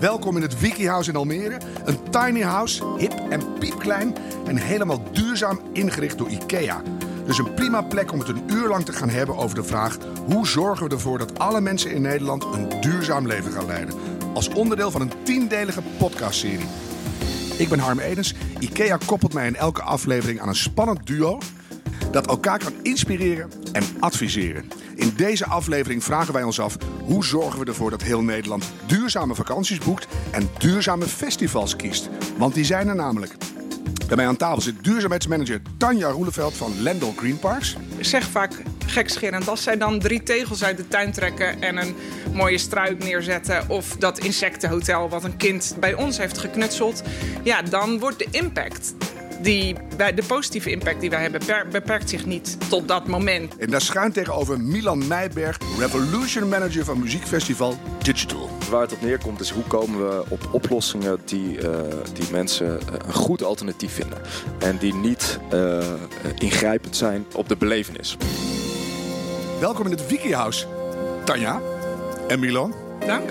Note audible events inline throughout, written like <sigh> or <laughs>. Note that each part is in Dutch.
Welkom in het Wiki House in Almere. Een tiny house, hip en piepklein en helemaal duurzaam ingericht door IKEA. Dus een prima plek om het een uur lang te gaan hebben over de vraag... hoe zorgen we ervoor dat alle mensen in Nederland een duurzaam leven gaan leiden? Als onderdeel van een tiendelige podcastserie. Ik ben Harm Edens. IKEA koppelt mij in elke aflevering aan een spannend duo... dat elkaar kan inspireren en adviseren. In deze aflevering vragen wij ons af... hoe zorgen we ervoor dat heel Nederland duurzame vakanties boekt... en duurzame festivals kiest? Want die zijn er namelijk. Bij mij aan tafel zit duurzaamheidsmanager Tanja Roeleveld van Lendel Green Parks. Zeg vaak gekscherend, als zij dan drie tegels uit de tuin trekken en een mooie struik neerzetten, of dat insectenhotel wat een kind bij ons heeft geknutseld, ja, dan wordt de impact. Die, de positieve impact die wij hebben beperkt zich niet tot dat moment. En daar schuint tegenover Milan Meijberg, Revolution Manager van muziekfestival Digital. Waar het op neerkomt is hoe komen we op oplossingen die, uh, die mensen uh, een goed alternatief vinden. En die niet uh, ingrijpend zijn op de belevenis. Welkom in het Wiki House, Tanja en Milan. Dank.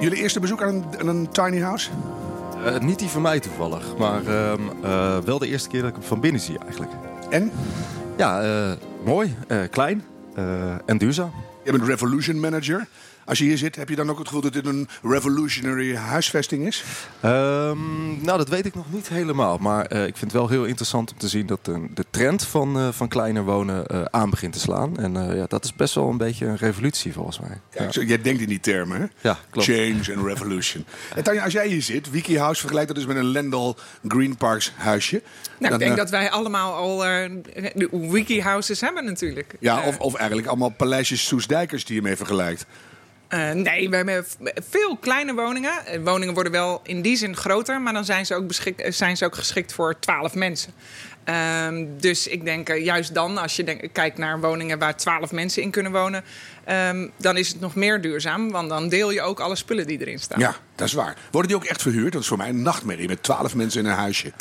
Jullie eerste bezoek aan een, aan een tiny house? Uh, niet die van mij toevallig, maar uh, uh, wel de eerste keer dat ik hem van binnen zie eigenlijk. En? Ja, mooi, klein en duurzaam. Je bent Revolution Manager. Als je hier zit, heb je dan ook het gevoel dat dit een revolutionary huisvesting is? Um, nou, dat weet ik nog niet helemaal. Maar uh, ik vind het wel heel interessant om te zien dat de, de trend van, uh, van kleiner wonen uh, aan begint te slaan. En ja, dat is best wel een beetje een revolutie volgens mij. Ja, ja. Jij denkt in die termen, hè? Ja, klopt. Change and revolution. <laughs> en Tanja, als jij hier zit, Wiki House vergelijkt dat dus met een Lendal Green Parks huisje. Nou, dan, ik denk dat wij allemaal al de Wiki Houses hebben natuurlijk. Ja, of, of eigenlijk allemaal paleisjes Soesdijkers die je mee vergelijkt. Uh, nee, we hebben veel kleine woningen. Woningen worden wel in die zin groter, maar dan zijn ze ook, zijn ze ook geschikt voor 12 mensen. Um, dus ik denk juist dan, als je kijkt naar woningen waar 12 mensen in kunnen wonen, um, dan is het nog meer duurzaam. Want dan deel je ook alle spullen die erin staan. Ja, dat is waar. Worden die ook echt verhuurd? Dat is voor mij een nachtmerrie met 12 mensen in een huisje.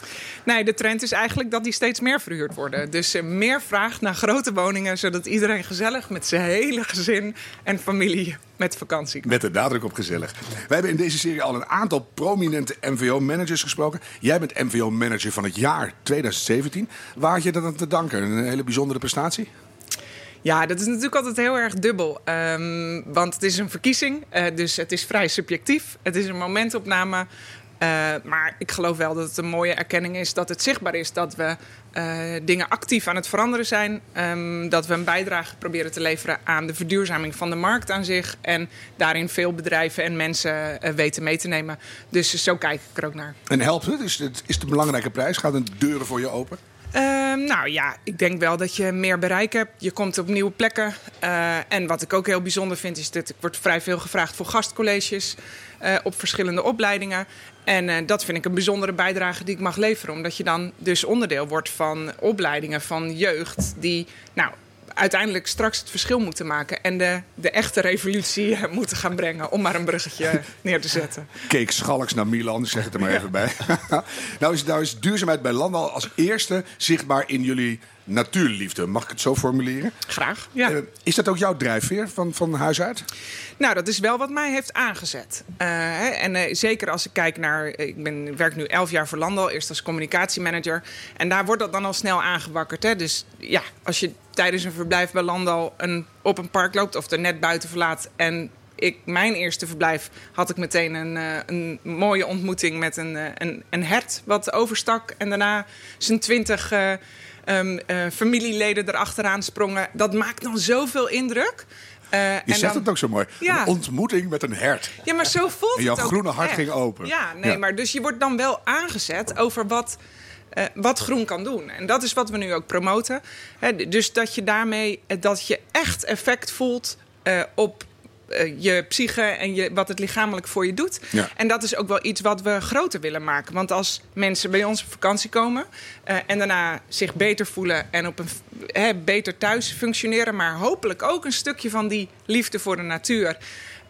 Nee, de trend is eigenlijk dat die steeds meer verhuurd worden. Dus uh, meer vraag naar grote woningen, zodat iedereen gezellig met zijn hele gezin en familie met vakantie. Met de nadruk op gezellig. Wij hebben in deze serie al een aantal prominente MVO-managers gesproken. Jij bent MVO-manager van het jaar 2017. Waar had je dat aan te danken? Een hele bijzondere prestatie? Ja, dat is natuurlijk altijd heel erg dubbel. Um, want het is een verkiezing, uh, dus het is vrij subjectief. Het is een momentopname. Uh, maar ik geloof wel dat het een mooie erkenning is dat het zichtbaar is dat we uh, dingen actief aan het veranderen zijn. Um, dat we een bijdrage proberen te leveren aan de verduurzaming van de markt aan zich. En daarin veel bedrijven en mensen weten mee te nemen. Dus zo kijk ik er ook naar. En helpt het? Is het, is het een belangrijke prijs? Gaat de deuren voor je open? Uh, nou ja, ik denk wel dat je meer bereik hebt. Je komt op nieuwe plekken. Uh, en wat ik ook heel bijzonder vind, is dat ik word vrij veel gevraagd voor gastcolleges uh, op verschillende opleidingen. En dat vind ik een bijzondere bijdrage die ik mag leveren. Omdat je dan dus onderdeel wordt van opleidingen van jeugd die nou, uiteindelijk straks het verschil moeten maken. En de, de echte revolutie moeten gaan brengen. Om maar een bruggetje <laughs> neer te zetten. Keek Schalks naar Milan, zeg het er maar even bij. <laughs> nou, is, nou is duurzaamheid bij Landal als eerste zichtbaar in jullie natuurliefde. Mag ik het zo formuleren? Graag, ja. Uh, is dat ook jouw drijfveer van, van huis uit? Nou, dat is wel wat mij heeft aangezet. Uh, en uh, zeker als ik kijk naar... Ik ben, werk nu elf jaar voor Landal, eerst als communicatiemanager. En daar wordt dat dan al snel aangewakkerd. Hè? Dus ja, als je tijdens een verblijf bij Landal een, op een park loopt... of er net buiten verlaat en ik, mijn eerste verblijf had ik meteen een, uh, een mooie ontmoeting met een, uh, een, een hert wat overstak. En daarna zijn twintig uh, um, familieleden erachteraan sprongen. Dat maakt dan zoveel indruk. je en zegt dan, het ook zo mooi. Ja. Een ontmoeting met een hert. Ja, maar zo voelt en jouw het ook groene hart echt. ging open. Ja, nee, ja. maar dus je wordt dan wel aangezet over wat... Uh, wat groen kan doen. En dat is wat we nu ook promoten. He, dus dat je daarmee dat je echt effect voelt uh, op je psyche en je, wat het lichamelijk voor je doet. Ja. En dat is ook wel iets wat we groter willen maken. Want als mensen bij ons op vakantie komen uh, en daarna zich beter voelen en op een he, beter thuis functioneren, maar hopelijk ook een stukje van die liefde voor de natuur.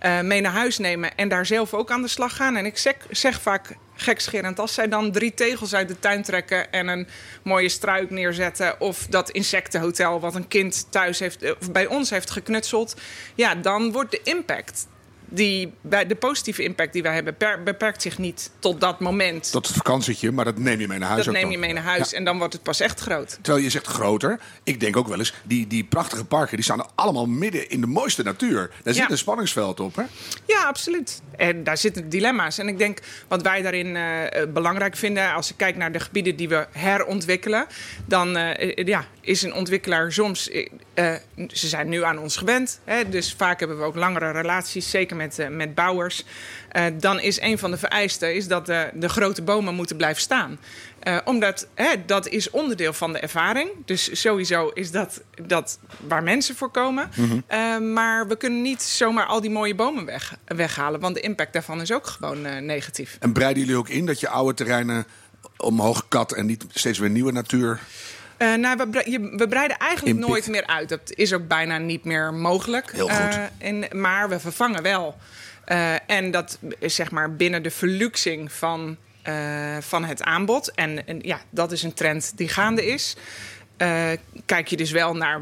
Uh, mee naar huis nemen en daar zelf ook aan de slag gaan. En ik zeg, zeg vaak gekscherend, als zij dan drie tegels uit de tuin trekken en een mooie struik neerzetten, of dat insectenhotel wat een kind thuis heeft, of bij ons heeft geknutseld, ja, dan wordt de impact die, bij de positieve impact die wij hebben, per- beperkt zich niet tot dat moment. Tot het vakantietje, maar dat neem je mee naar huis. dat neem je mee naar huis en dan wordt het pas echt groot. Terwijl je zegt groter. Ik denk ook wel eens, die, die prachtige parken die staan allemaal midden in de mooiste natuur. Daar zit Ja. een spanningsveld op, hè? Ja, absoluut. En daar zitten dilemma's. En ik denk wat wij daarin eh, eh, belangrijk vinden, als ik kijk naar de gebieden die we herontwikkelen, dan eh, ja, is een ontwikkelaar soms. eh, eh, ze zijn nu aan ons gewend. Hè, dus vaak hebben we ook langere relaties, zeker met, eh, met bouwers. Dan is een van de vereisten is dat de, de grote bomen moeten blijven staan. Omdat hè, dat is onderdeel van de ervaring. Dus sowieso is dat, dat waar mensen voor komen. Eh, maar we kunnen niet zomaar al die mooie bomen weg, weghalen. Want de impact daarvan is ook gewoon negatief. En breiden jullie ook in dat je oude terreinen omhoog kat en niet steeds weer nieuwe natuur? Eh, nou, we, bre- je- we breiden eigenlijk Inpikt. nooit meer uit. Dat is ook bijna niet meer mogelijk. Heel goed. Eh, en, maar we vervangen wel. Eh, en dat is zeg maar binnen de verluxing van, van het aanbod. En, en ja, dat is een trend die gaande is. Kijk je dus wel naar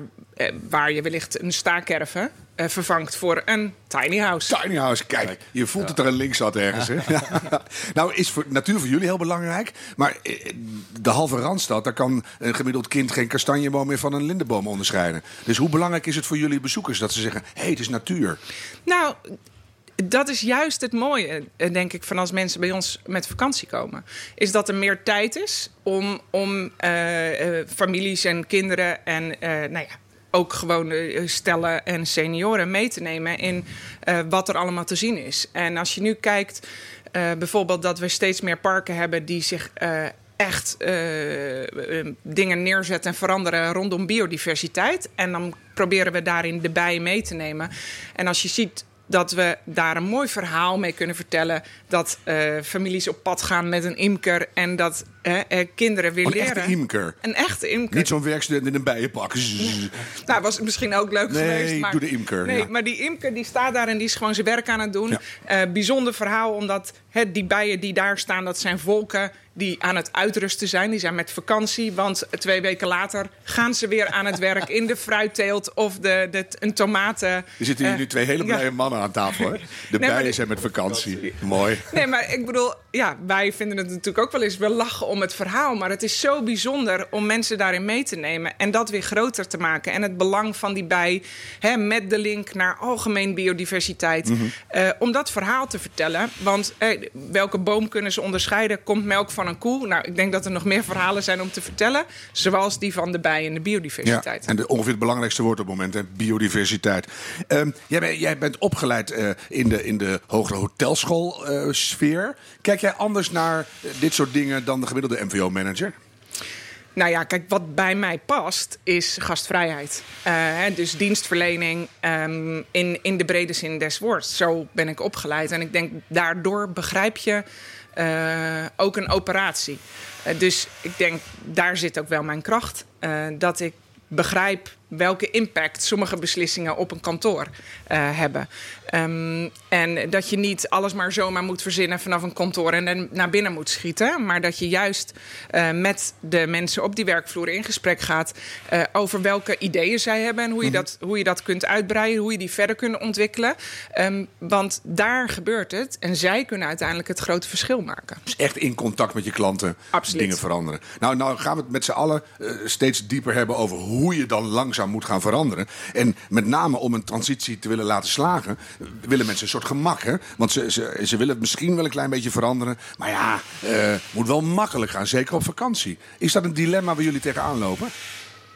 waar je wellicht een staakerven vervangt voor een tiny house. Tiny house, kijk, je voelt dat er een link zat ergens. Hè? <laughs> nou, is voor, natuur voor jullie heel belangrijk. Maar eh, de halve Randstad, daar kan een gemiddeld kind geen kastanjeboom meer van een lindenboom onderscheiden. Dus hoe belangrijk is het voor jullie bezoekers dat ze zeggen: hé, hey, het is natuur? Nou, dat is juist het mooie, eh, denk ik, van als mensen bij ons met vakantie komen. Is dat er meer tijd is om, om eh, eh, families en kinderen en eh, nou ja, ook gewoon eh, stellen en senioren mee te nemen in eh, wat er allemaal te zien is. En als je nu kijkt, eh, bijvoorbeeld dat we steeds meer parken hebben die zich. echt dingen neerzetten en veranderen rondom biodiversiteit. En dan proberen we daarin de bijen mee te nemen. En als je ziet dat we daar een mooi verhaal mee kunnen vertellen. Dat families op pad gaan met een imker en dat eh, eh, kinderen weer Een leren. echte imker. Een echte imker. Niet zo'n werkstudent in een bijenpak. Zzz. Nou, was het misschien ook leuk Nee, geweest. Maar, doe de imker, Nee, ja. maar die imker die staat daar en die is gewoon zijn werk aan het doen. Ja. Eh, bijzonder verhaal, omdat die bijen die daar staan, dat zijn volken die aan het uitrusten zijn. Die zijn met vakantie, want twee weken later gaan ze weer aan het werk in de fruitteelt of de, de, een tomaten. Er zitten hier eh, nu twee hele ja. blije mannen aan tafel. Hè? <laughs> De bijen zijn met vakantie. Mooi. Nee, maar ik bedoel, ja, wij vinden het natuurlijk ook wel eens. We lachen om het verhaal. Maar het is zo bijzonder om mensen daarin mee te nemen. En dat weer groter te maken. En het belang van die bij, hè, met de link naar algemeen biodiversiteit. Mhm. eh, om dat verhaal te vertellen. Want eh, welke boom kunnen ze onderscheiden? Komt melk van een koe? Nou, ik denk dat er nog meer verhalen zijn om te vertellen. Zoals die van de bij en de biodiversiteit. Ja, en de, ongeveer het belangrijkste woord op het moment, hè, biodiversiteit. Ehm, jij, bent, jij bent opgeleid eh, in, de, in de hogere hotelschoolsfeer. Kijk jij anders naar dit soort dingen dan de gemiddelde MVO-manager? Nou ja, kijk, wat bij mij past is gastvrijheid. Hè, dus dienstverlening ehm, in, in de brede zin des woords. Zo ben ik opgeleid. En ik denk, daardoor begrijp je eh, ook een operatie. Eh, dus ik denk, daar zit ook wel mijn kracht. Dat ik begrijp welke impact sommige beslissingen op een kantoor eh, hebben. Ehm, en dat je niet alles maar zomaar moet verzinnen vanaf een kantoor en dan naar binnen moet schieten. Maar dat je juist eh, met de mensen op die werkvloer in gesprek gaat eh, over welke ideeën zij hebben en hoe je, dat, hoe je dat kunt uitbreiden, hoe je die verder kunt ontwikkelen. Ehm, want daar gebeurt het en zij kunnen uiteindelijk het grote verschil maken. Dus echt in contact met je klanten Absoluut. dingen veranderen. Nou, nou gaan we het met z'n allen steeds dieper hebben over hoe je dan langzaam moet gaan veranderen. En met name om een transitie te willen laten slagen, willen mensen een soort gemak. Hè? Want ze, ze, ze willen het misschien wel een klein beetje veranderen. Maar ja, eh moet wel makkelijk gaan, zeker op vakantie. Is dat een dilemma waar jullie tegenaan lopen?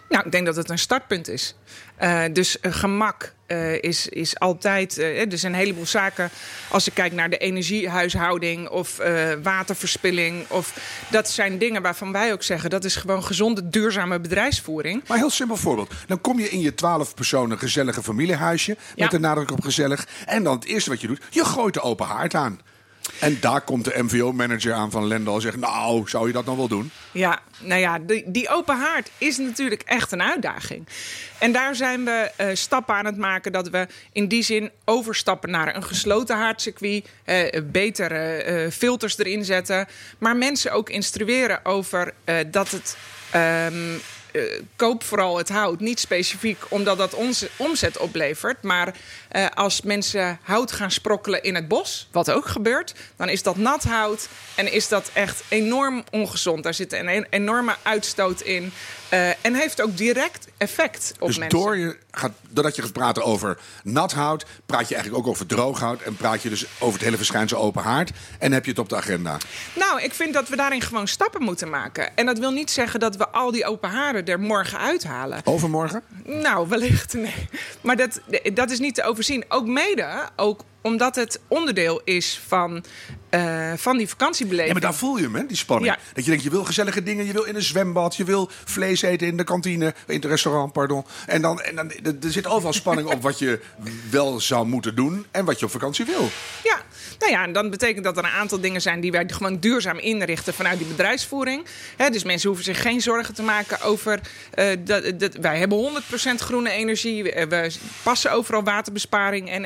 Nou, ik denk dat het een startpunt is. Eh, dus eh, gemak eh, is, is altijd. er zijn een heleboel zaken. Als ik kijk naar de energiehuishouding of waterverspilling. Of, dat zijn dingen waarvan wij ook zeggen dat is gewoon gezonde, duurzame bedrijfsvoering. Maar heel simpel voorbeeld. Dan kom je in je twaalf personen gezellige familiehuisje. Met Ja. de nadruk op gezellig. En dan het eerste wat je doet, je gooit de open haard aan. En daar komt de MVO-manager aan van Lendal en zegt... nou, zou je dat dan wel doen? Ja, nou ja, die, die open haard is natuurlijk echt een uitdaging. En daar zijn we eh, stappen aan het maken dat we in die zin overstappen naar een gesloten haardcircuit. eh, beter eh, filters erin zetten. Maar mensen ook instrueren over dat het. eh, koop vooral het hout. Niet specifiek omdat dat ons omzet oplevert. Maar eh, als mensen hout gaan sprokkelen in het bos, wat ook gebeurt, dan is dat nat hout en is dat echt enorm ongezond. Daar zit een en- enorme uitstoot in. eh, en heeft ook direct effect op Dus mensen. door je gaat, doordat je gaat praten over nat hout, praat je eigenlijk ook over droog hout. En praat je dus over het hele verschijnsel open haard. En heb je het op de agenda. Nou, ik vind dat we daarin gewoon stappen moeten maken. En dat wil niet zeggen dat we al die open haren er morgen uithalen. Overmorgen? Nou, wellicht nee. Maar dat, dat is niet te overzien. Ook mede, ook omdat het onderdeel is van, eh, van die vakantiebeleving. Ja, maar daar voel je hem, hè, die spanning. Ja. Dat je denkt, je wil gezellige dingen. Je wil in een zwembad. Je wil vlees eten in de kantine. In het restaurant, pardon. En dan, en dan er zit overal spanning op wat je wel zou moeten doen. En wat je op vakantie wil. Ja, nou ja, en dan betekent dat er een aantal dingen zijn die wij gewoon duurzaam inrichten vanuit die bedrijfsvoering. Dus mensen hoeven zich geen zorgen te maken over. eh, dat, dat, wij hebben 100% groene energie. We, we passen overal waterbesparing en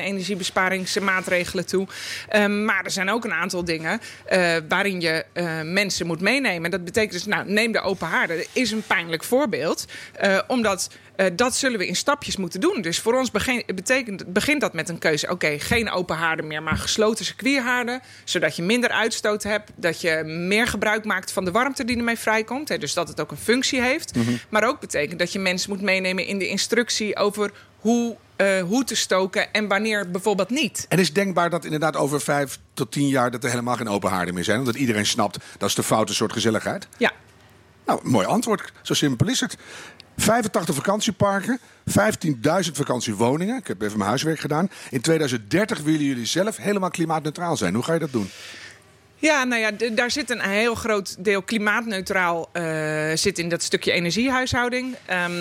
energiebesparingsmaatregelen toe. Ehm, maar er zijn ook een aantal dingen eh, waarin je eh, mensen moet meenemen. Dat betekent dus, nou, neem de open haarden. Dat is een pijnlijk voorbeeld. eh, omdat dat zullen we in stapjes moeten doen. Dus voor ons betekent, begint dat met een keuze. Oké, geen open haarden meer, maar gesloten circuithaarden. Zodat je minder uitstoot hebt. Dat je meer gebruik maakt van de warmte die ermee vrijkomt. Hè, dus dat het ook een functie heeft. Maar ook betekent dat je mensen moet meenemen in de instructie over hoe, eh, hoe te stoken en wanneer bijvoorbeeld niet. En is denkbaar dat inderdaad over vijf tot tien jaar... dat er helemaal geen open haarden meer zijn. Omdat iedereen snapt, dat is de foute soort gezelligheid. Ja, Nou, mooi antwoord. Zo simpel is het. 85 vakantieparken, 15.000 vakantiewoningen. Ik heb even mijn huiswerk gedaan. In 2030 willen jullie zelf helemaal klimaatneutraal zijn. Hoe ga je dat doen? Ja, nou ja, daar zit een heel groot deel klimaatneutraal eh, zit in dat stukje energiehuishouding. Ehm,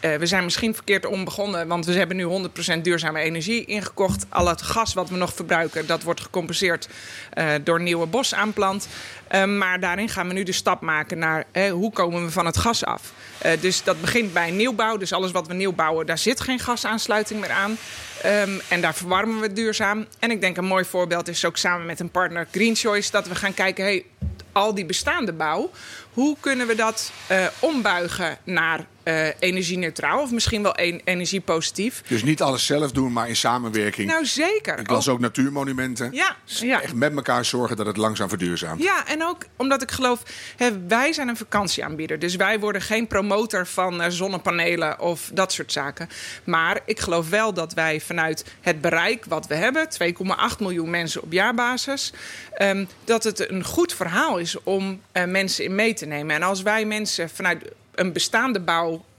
eh, we zijn misschien verkeerd om begonnen, want we hebben nu 100% duurzame energie ingekocht. Al het gas wat we nog verbruiken, dat wordt gecompenseerd eh, door nieuwe bos aanplant. Ehm, maar daarin gaan we nu de stap maken naar hoe komen we van het gas af. Dus dat begint bij nieuwbouw. Dus alles wat we nieuw bouwen, daar zit geen gasaansluiting meer aan. Ehm, en daar verwarmen we duurzaam. En ik denk een mooi voorbeeld is ook samen met een partner Green Choice... dat we gaan kijken, hey, al die bestaande bouw... hoe kunnen we dat eh, ombuigen naar eh, energie-neutraal... of misschien wel een, energiepositief? Dus niet alles zelf doen, maar in samenwerking. Nou, zeker. Ik las ook natuurmonumenten. Ja, ja. Echt met elkaar zorgen dat het langzaam verduurzaamt. Ja, en ook omdat ik geloof, hè, wij zijn een vakantieaanbieder. Dus wij worden geen promotor van eh, zonnepanelen of dat soort zaken. Maar ik geloof wel dat wij vanuit het bereik wat we hebben, 2,8 miljoen mensen op jaarbasis, ehm, dat het een goed verhaal is om eh, mensen in mee te nemen. En als wij mensen vanuit een bestaande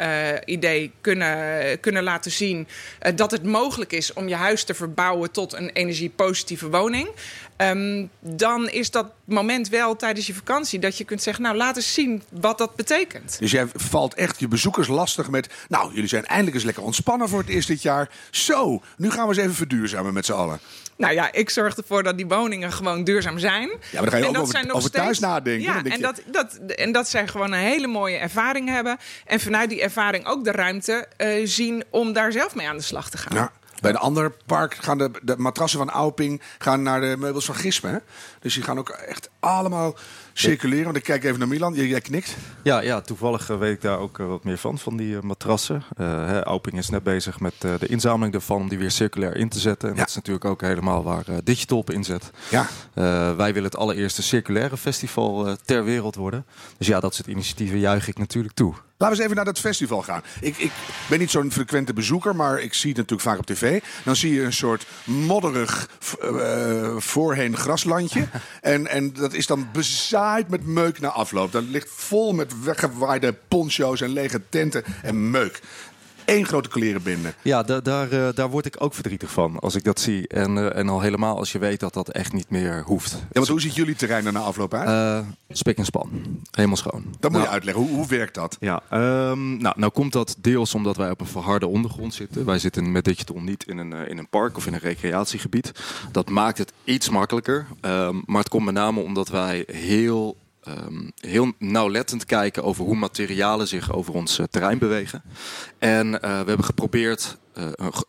bouwidee kunnen, kunnen laten zien eh, dat het mogelijk is om je huis te verbouwen tot een energiepositieve woning. ehm, dan is dat moment wel tijdens je vakantie dat je kunt zeggen: Nou, laat eens zien wat dat betekent. Dus jij valt echt je bezoekers lastig met... Nou, jullie zijn eindelijk eens lekker ontspannen voor het eerst dit jaar. Zo, nu gaan we eens even verduurzamen met z'n allen. Nou ja, ik zorg ervoor dat die woningen gewoon duurzaam zijn. maar dan ga je En ook over- over thuis nadenken. Ja, en, je- dat, dat, en dat zij gewoon een hele mooie ervaring hebben. En vanuit die ervaring ook de ruimte eh, zien om daar zelf mee aan de slag te gaan. Ja. Bij een ander park gaan de, de matrassen van Auping gaan naar de meubels van Gisme. hè? Dus die gaan ook echt allemaal circuleren. Want ik kijk even naar Milan. Jij, jij knikt. Ja, ja, toevallig eh, weet ik daar ook eh, wat meer van, van die matrassen. Eh, hè, Auping is net bezig met eh, de inzameling daarvan om die weer circulair in te zetten. En Ja. dat is natuurlijk ook helemaal waar eh, Digital op inzet. Ja. Eh, wij willen het allereerste circulaire festival ter wereld worden. Dus ja, dat soort initiatieven juich ik natuurlijk toe. Laten we eens even naar dat festival gaan. Ik, ik ben niet zo'n frequente bezoeker, maar ik zie het natuurlijk vaak op tv. Dan zie je een soort modderig eh, voorheen graslandje. <laughs> en, en dat is dan bezaaid met meuk na afloop. Dat ligt vol met weggewaaide poncho's en lege tenten en meuk. Eén grote klerenbinde. Ja, da- daar, eh, daar word ik ook verdrietig van als ik dat zie. En, eh, en al helemaal als je weet dat dat echt niet meer hoeft. Ja, want hoe ziet jullie terrein er na afloop uit? Eh, spik en span. Helemaal schoon. dat moet Nou, je uitleggen. Hoe, hoe werkt dat? Ja, ehm, nou, nou komt dat deels omdat wij op een verharde ondergrond zitten. Wij zitten met Digital niet in een, in een park of in een recreatiegebied. Dat maakt het iets makkelijker. Ehm, maar het komt met name omdat wij heel, ehm, heel nauwlettend kijken over hoe materialen zich over ons eh, terrein bewegen. En eh, we hebben geprobeerd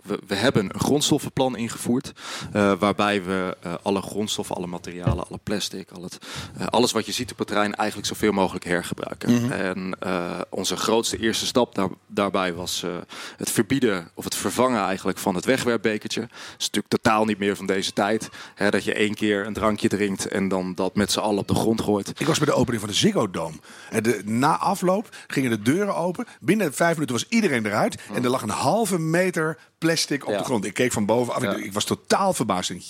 we, we hebben een grondstoffenplan ingevoerd. eh, waarbij we eh, alle grondstoffen, alle materialen, alle plastic, al het, eh, alles wat je ziet op het terrein eigenlijk zoveel mogelijk hergebruiken. En eh, onze grootste eerste stap daar, daarbij was eh, het verbieden of het vervangen eigenlijk van het wegwerpbekertje. Dat is natuurlijk totaal niet meer van deze tijd. Hè, dat je één keer een drankje drinkt en dan dat met z'n allen op de grond gooit. Ik was bij de opening van de Ziggo Dome. En de, na afloop gingen de deuren open. Binnen vijf minuten was iedereen eruit. En er lag een halve meter plastic op Ja. de grond. Ik keek van bovenaf. Ja. Ik, ik was totaal verbaasd. En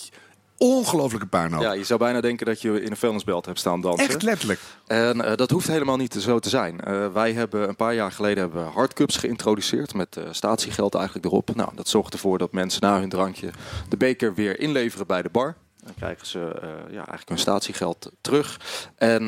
Ongelofelijke puinhoop. Ja, je zou bijna denken dat je in een vuilnisbelt hebt staan dansen. Echt letterlijk. En eh, dat hoeft helemaal niet zo te zijn. Eh, wij hebben een paar jaar geleden hebben hardcups geïntroduceerd met eh, statiegeld eigenlijk erop. Nou, dat zorgt ervoor dat mensen na hun drankje de beker weer inleveren bij de bar. Dan krijgen ze ja, eigenlijk hun statiegeld terug. En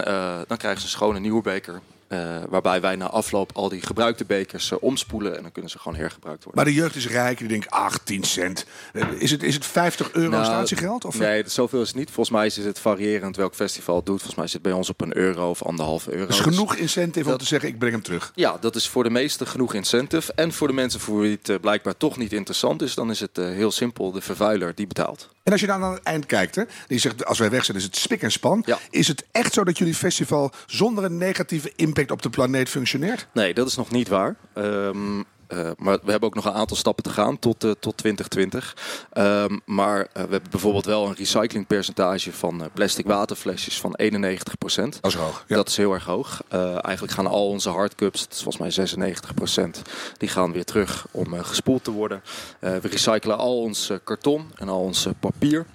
dan krijgen ze een schone nieuwe beker. Eh, waarbij wij na afloop al die gebruikte bekers eh, omspoelen en dan kunnen ze gewoon hergebruikt worden. Maar de jeugd is rijk. Die denkt 18 cent. Eh, Is het, is het 50 euro Nou, statiegeld? Of Nee, dat- zoveel is het niet. Volgens mij is het variërend welk festival het doet. Volgens mij zit het bij ons op een euro of anderhalve euro. is Dus- genoeg incentive om te zeggen ik breng hem terug. Ja, dat is voor de meesten genoeg incentive. En voor de mensen voor wie het blijkbaar toch niet interessant is, dan is het heel simpel. De vervuiler die betaalt. En als je dan aan het eind kijkt, hè, die zegt als wij weg zijn is het spik en span. Ja. Is het echt zo dat jullie festival zonder een negatieve impact op de planeet functioneert? Nee, dat is nog niet waar. Ehm, eh, maar we hebben ook nog een aantal stappen te gaan tot, eh, tot 2020. Ehm, maar eh, we hebben bijvoorbeeld wel een recyclingpercentage van eh, plastic waterflesjes van 91%. Dat is hoog. Ja. Dat is heel erg hoog. Eh, eigenlijk gaan al onze hardcups, dat is volgens mij 96%, die gaan weer terug om eh, gespoeld te worden. Eh, we recyclen al ons karton en al ons papier.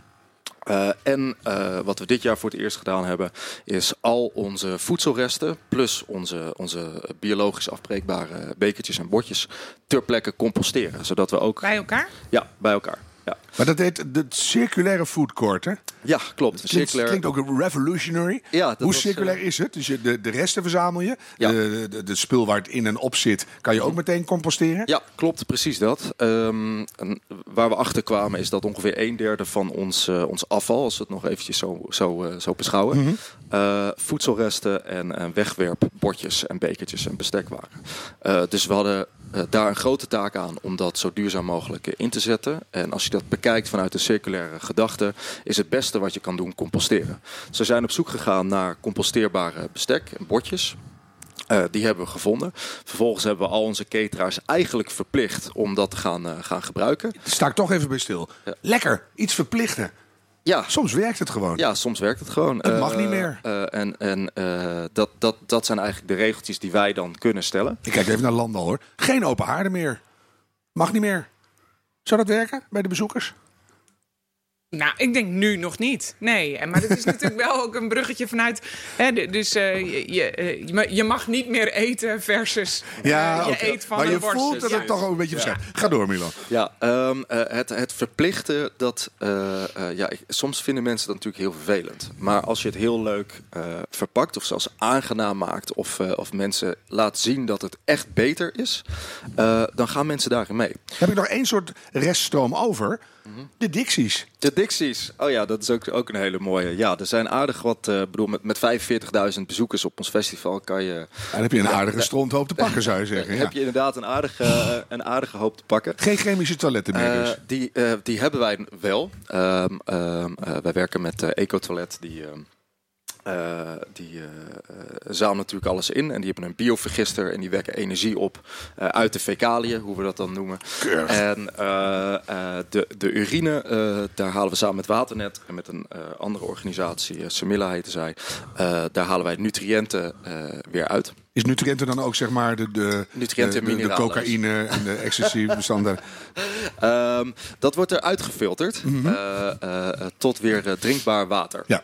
Eh, en eh, wat we dit jaar voor het eerst gedaan hebben, is al onze voedselresten plus onze, onze biologisch afbreekbare bekertjes en bordjes ter plekke composteren. Zodat we ook Bij elkaar? ja, bij elkaar. Ja, Maar dat heet de circulaire food court, hè? ja klopt. Klinkt, Circulair. klinkt ook revolutionary. Ja, Hoe was, circulair eh, is het? Dus je, de, de resten verzamel je. Ja. De, de, de spul waar het in en op zit, kan je ook meteen composteren. Ja, klopt, precies dat. En waar we achter kwamen is dat ongeveer een derde van ons, eh, ons afval, als we het nog eventjes zo, zo, eh, zo beschouwen, Mhm. voedselresten en wegwerpbordjes en bekertjes en bestek waren. Dus we hadden daar een grote taak aan om dat zo duurzaam mogelijk in te zetten. En als je dat bekijkt vanuit de circulaire gedachte, is het beste wat je kan doen composteren. Ze zijn op zoek gegaan naar composteerbare bestek en bordjes. Eh, die hebben we gevonden. Vervolgens hebben we al onze cateraars eigenlijk verplicht om dat te gaan, eh, gaan gebruiken. Sta ik toch even bij stil. Ja. Lekker, iets verplichten. Ja, Soms werkt het gewoon. ja soms werkt het gewoon. Het mag niet meer. eh, en en eh, dat, dat, dat zijn eigenlijk de regeltjes die wij dan kunnen stellen. Ik kijk even naar Landal hoor. Geen open haarden meer. Mag niet meer. Zou dat werken bij de bezoekers? Nou, ik denk nu nog niet. Nee, en- maar het is natuurlijk <laughs> wel ook een bruggetje vanuit. Hè, de- dus eh, je, je, eh, je ma- je mag niet meer eten versus eh, je eet van maar een je worst. voelt dat Ja. het toch ook een beetje verschijnt. Ga door Milan. Ja, ehm, eh, het, het verplichten, dat, eh, eh, ja, ik- soms vinden mensen dat natuurlijk heel vervelend. Maar als je het heel leuk eh, verpakt of zelfs aangenaam maakt of, eh, of mensen laat zien dat het echt beter is, eh, dan gaan mensen daarin mee. Heb ik nog één soort reststroom over? De Dixies. De Dixies. Oh ja, dat is ook, ook een hele mooie. Ja, er zijn aardig wat. eh bedoel, met, met 45.000 bezoekers op ons festival kan je. Dan heb je een aardige stronthoop te pakken, zou je <laughs> zeggen. Ja. Heb je inderdaad een aardige, eh, een aardige hoop te pakken. Geen chemische toiletten meer dus. die, eh, die hebben wij wel. Ehm, ehm, eh, wij werken met Ecotoilet. Die, eh, die zamelen natuurlijk alles in. En die hebben een biovergister. En die wekken energie op uit de fecaliën, hoe we dat dan noemen. Keurig. En de, de urine, daar halen we samen met Waternet en met een andere organisatie, uh, Semilla heette zij. daar halen wij nutriënten weer uit. Is nutriënten dan ook zeg maar de, de, de, de, cocaïne en de ecstasy <laughs> bestanden? Ehm, dat wordt er uitgefilterd eh, eh, eh, tot weer drinkbaar water. Ja.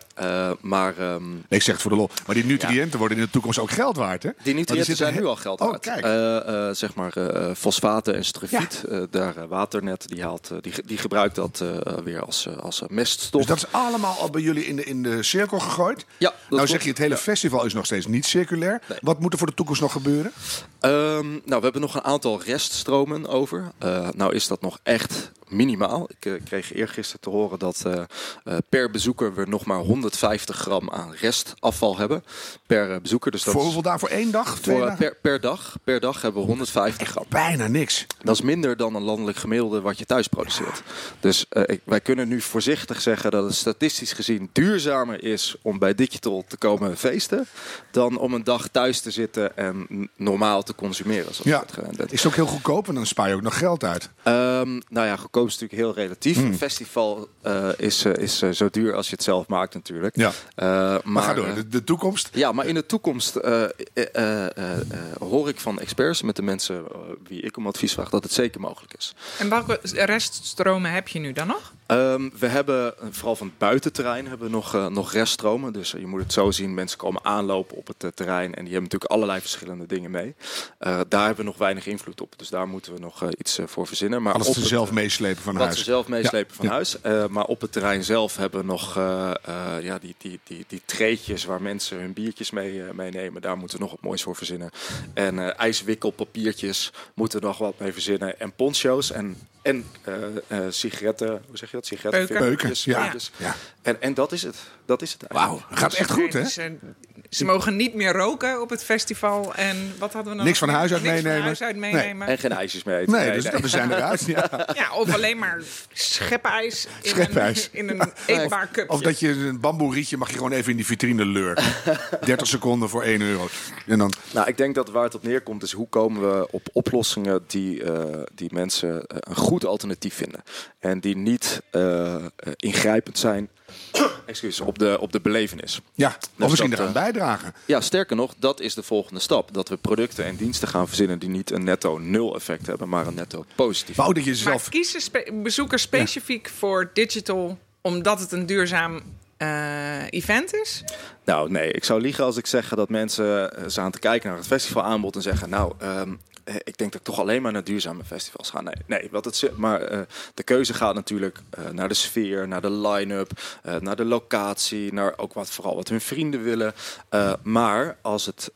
Maar ehm, Nee, ik zeg het voor de lol. Maar die nutriënten worden in de toekomst ook geld waard, hè? die nutriënten zijn nu al geld Oh, waard. kijk. Zeg maar fosfaten en strufiet. eh, daar Waternet die haalt, die, die gebruikt dat weer als, als meststof. Dus dat is allemaal al bij jullie in de, in de cirkel gegooid? Ja, nou klopt. zeg je, het hele Ja. festival is nog steeds niet circulair. Nee. Wat moet er voor de toekomst nog gebeuren? Ehm, nou, we hebben nog een aantal reststromen over. Eh, nou is dat nog echt minimaal. Ik uh, kreeg eergisteren te horen dat uh, per bezoeker we nog maar 150 gram aan restafval hebben. Per bezoeker. Dus dat voor hoeveel daar? Voor één dag? Voor, per, per, dag, per dag hebben we 150 gram. Bijna niks. Dat is minder dan een landelijk gemiddelde wat je thuis produceert. Dus ik, wij kunnen nu voorzichtig zeggen dat het statistisch gezien duurzamer is om bij Digital te komen feesten. Dan om een dag thuis te zitten en normaal te consumeren. Zoals ja. Het is het ook heel goedkoop en dan spaar je ook nog geld uit. Um, nou ja, goedkoop is natuurlijk heel relatief. Hmm. Een festival uh, is, uh, is uh, zo duur als je het zelf maakt natuurlijk. Ja. maar, maar ga door, de, de, toekomst? Ja, maar in de toekomst hoor ik van experts met de mensen wie ik om advies vraag dat het zeker mogelijk is. En welke reststromen heb je nu dan nog? Um, we hebben, vooral van het buitenterrein, hebben we nog, nog reststromen. Dus je moet het zo zien, mensen komen aanlopen op het terrein en die hebben natuurlijk allerlei verschillende dingen mee. daar hebben we nog weinig invloed op. Dus daar moeten we nog iets voor verzinnen. Maar Alles ze zelf meeslepen van wat huis. ze zelf meeslepen van huis. Maar op het terrein zelf hebben we nog ja, die, die, die, die treetjes waar mensen hun biertjes mee, meenemen. Daar moeten we nog wat moois voor verzinnen. En ijswikkelpapiertjes moeten we nog wat mee verzinnen. En poncho's en, en sigaretten. Hoe zeg je dat? Sigaretten. Peuken. Ja. ja. En, en dat is het. Dat is het eigenlijk. Wauw, gaat echt goed hè? Ze mogen niet meer roken op het festival. En wat hadden we nog? Niks van huis uit Niks meenemen. Van huis uit meenemen. Nee. En geen ijsjes mee Nee, dus nee. we zijn eruit. <laughs> Ja. ja, of alleen maar schepijs in, schepijs. Een, in een eetbaar cupje. Of dat je een bamboe rietje mag je gewoon even in die vitrine lurken. <laughs> 30 seconden voor 1 euro. En dan... Nou, ik denk dat waar het op neerkomt is hoe komen we op oplossingen die, uh, die mensen uh, een goed alternatief vinden. En die niet uh, ingrijpend zijn <coughs> excuus, op de, op de belevenis. Ja, of dus misschien dat, eraan bijdragen. Ja, sterker nog, dat is de volgende stap. Dat we producten en diensten gaan verzinnen die niet een netto nul effect hebben, maar een netto positief. Maar, dat je zelf... kiezen spe bezoekers specifiek ja. voor digital omdat het een duurzaam uh, event is? Nou, nee. Ik zou liegen als ik zeg dat mensen staan te kijken naar het festivalaanbod en zeggen: Nou, um, ik denk dat ik toch alleen maar naar duurzame festivals ga. Nee, nee wat het, maar uh, de keuze gaat natuurlijk uh, naar de sfeer, naar de line-up, uh, naar de locatie, naar ook wat vooral wat hun vrienden willen. maar als het